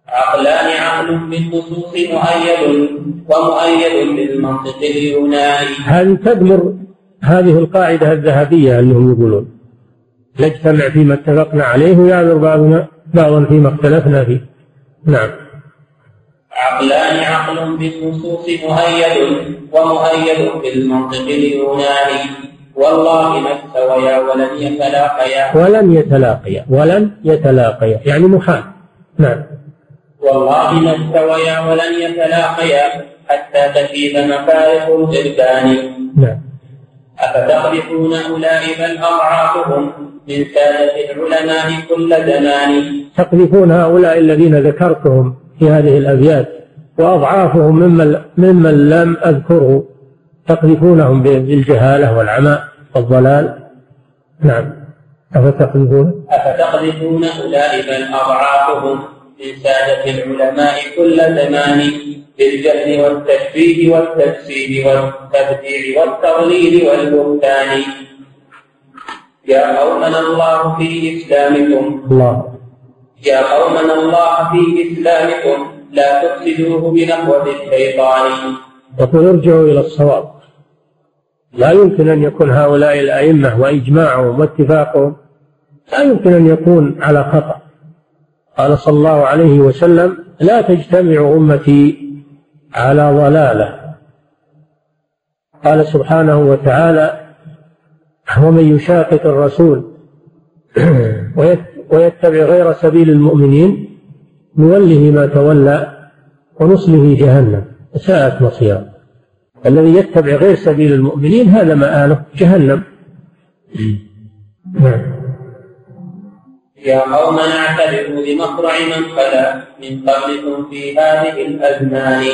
عقلان عقل بالنصوص مؤيد ومؤيد بالمنطق اليوناني. هذه تدمر هذه القاعدة الذهبية اللي هم يقولون. نجتمع فيما اتفقنا عليه ويعذر بعضنا بعضا فيما اختلفنا فيه. نعم. عقلان عقل بالنصوص مؤيد ومؤيد بالمنطق اليوناني. والله ما استويا ولن يتلاقيا. ولن يتلاقيا ولن يتلاقيا. يعني محال. نعم. والله ما استويا ولن يتلاقيا حتى تفيد مفارق الجلدان. نعم. أفتقذفون أولئك بل أضعافهم من سادة العلماء كل زمان. تقذفون هؤلاء الذين ذكرتهم. في هذه الأبيات وأضعافهم ممن, ممن لم أذكره تقذفونهم بالجهالة والعمى والضلال. نعم. أفتقذفون أفتقذفون أولئك بل أضعافهم من سادة العلماء كل زمان بالجهل والتشبيه والتجسيد والتبديع والتضليل والبهتان. يا قومنا الله في إسلامكم. الله. يا قومنا الله في إسلامكم لا تفسدوه بنقوة الشيطان. يقول ارجعوا إلى الصواب. لا يمكن أن يكون هؤلاء الأئمة وإجماعهم واتفاقهم لا يمكن أن يكون على خطأ. قال صلى الله عليه وسلم لا تجتمع أمتي على ضلالة. قال سبحانه وتعالى ومن يشاقق الرسول [CLEARS THROAT] ويتبع غير سبيل المؤمنين نوله ما تولى ونصله جهنم. ساءت مصيرا الذي يتبع غير سبيل المؤمنين هذا مآله جهنم. نعم. يا قومنا اعتبروا بمصرع من خلا من قبلكم في هذه الأزمان.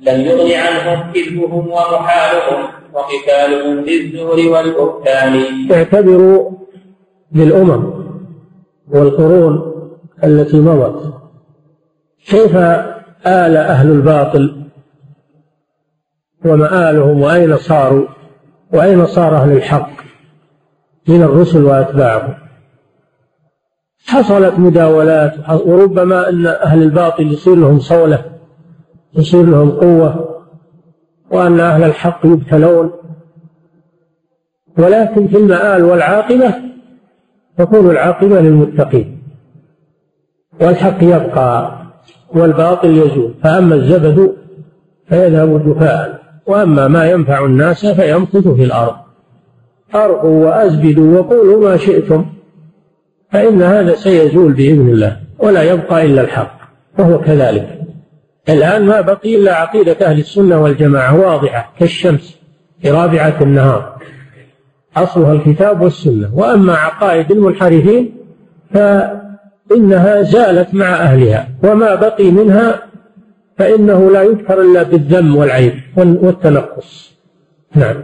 لم يغن عنهم كذبهم ومحالهم وقتالهم بالزور والبهتان. اعتبروا بالأمم. والقرون التي مضت. كيف آل أهل الباطل؟ ومآلهم وأين صاروا؟ وأين صار أهل الحق؟ من الرسل وأتباعهم. حصلت مداولات وربما أن أهل الباطل يصير لهم صولة يصير لهم قوة وأن أهل الحق يبتلون. ولكن في المآل والعاقبة تكون العاقبة للمتقين والحق يبقى والباطل يزول فأما الزبد فيذهب جفاء وأما ما ينفع الناس فيمكث في الأرض. أرقوا وأزبدوا وقولوا ما شئتم فإن هذا سيزول بإذن الله ولا يبقى إلا الحق وهو كذلك. الآن ما بقي إلا عقيدة أهل السنة والجماعة واضحة كالشمس في رابعة النهار. أصلها الكتاب والسنة. وأما عقائد المنحرفين فإنها زالت مع أهلها. وما بقي منها فإنه لا يذكر إلا بالذم والعيب والتنقص. نعم.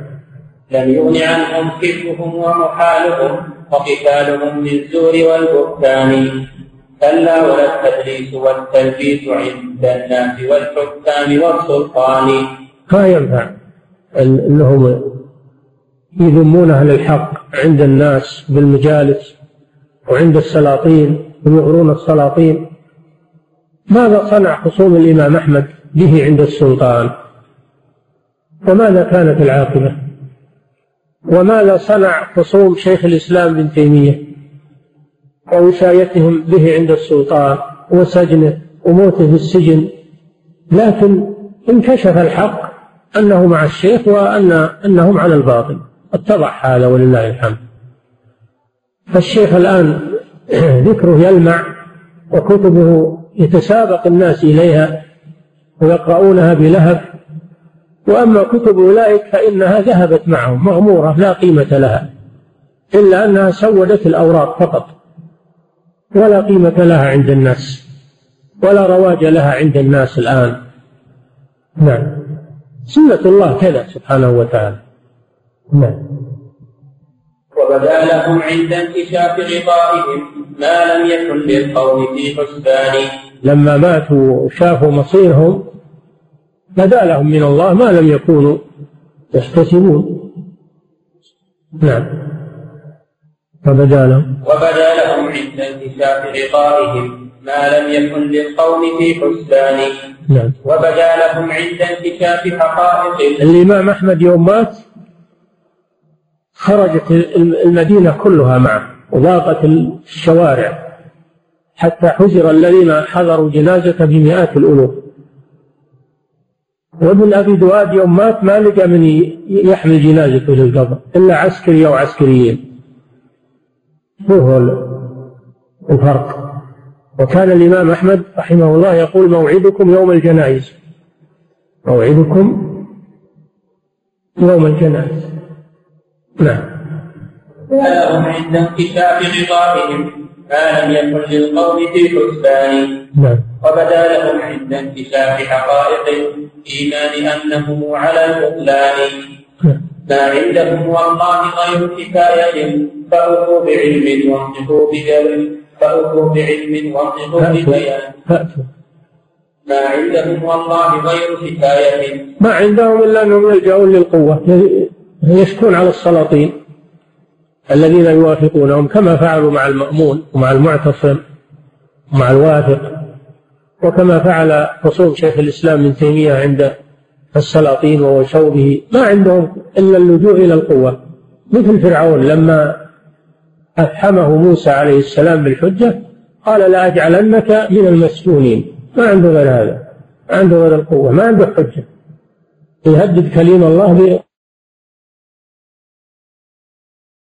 لم يغن عنهم كذبهم ومحالهم وقتالهم بالزور والبهتان. كلا ولا التدريس والتلبيس عند الناس والحكام والسلطان. ما ينفع إنهم يذمون أهل الحق عند الناس بالمجالس وعند السلاطين ويغرون السلاطين. ماذا صنع خصوم الإمام أحمد به عند السلطان؟ وماذا كانت العاقبة؟ وماذا صنع خصوم شيخ الإسلام ابن تيمية؟ ووشايتهم به عند السلطان وسجنه وموته في السجن. لكن انكشف الحق أنه مع الشيخ وأن أنهم على الباطل. اتضح هذا ولله الحمد. فالشيخ الآن [CLEARS THROAT] ذكره يلمع وكتبه يتسابق الناس إليها ويقرؤونها بلهب. وأما كتب أولئك فإنها ذهبت معهم مغمورة لا قيمة لها إلا أنها سودت الأوراق فقط. ولا قيمة لها عند الناس ولا رواج لها عند الناس الآن. نعم. سنة الله كذا سبحانه وتعالى. نعم. وبدا لهم عند انكشاف غطائهم ما لم يكن للقوم في حسبان. لما ماتوا وشافوا مصيرهم بدا لهم من الله ما لم يكونوا يحتسبون نعم. وبدا لهم. وبدأ لهم عند انكشاف غطائهم ما لم يكن للقوم في حسبان. نعم. وبدأ لهم عند انكشاف حقائق. الإمام أحمد يوم مات خرجت المدينة كلها معه وضاقت الشوارع حتى حزر الذين حضروا جنازة بمئات الألوف. وابن أبي دواد يوم مات ما لقى من يحمل جنازته للقبر إلا عسكري أو عسكريين. هو الفرق وكان الإمام أحمد رحمه الله يقول موعدكم يوم الجنائز. موعدكم يوم الجنائز. نعم. ولهم عند انكشاف غطائهم ما لم يكن للقوم في حسبان نعم. وبدا لهم عند انكشاف حقائق الايمان انه على البطلان نعم. ما عندهم والله غير كفاية فأتوا بعلم وانطقوا بجبل فأتوا بعلم وانطقوا ببيان ما عندهم والله غير كفاية. ما عندهم إلا أنهم يلجأون للقوة. يشكون على السلاطين الذين يوافقونهم كما فعلوا مع المأمون ومع المعتصم ومع الواثق وكما فعل خصوم شيخ الإسلام ابن تيمية عند السلاطين وشوبه ما عندهم إلا اللجوء إلى القوة. مثل فرعون لما أفحمه موسى عليه السلام بالحجة قال لأجعلنك من المسجونين. ما عنده غير هذا. ما عنده غير القوة. ما عنده حجة. يهدد كليم الله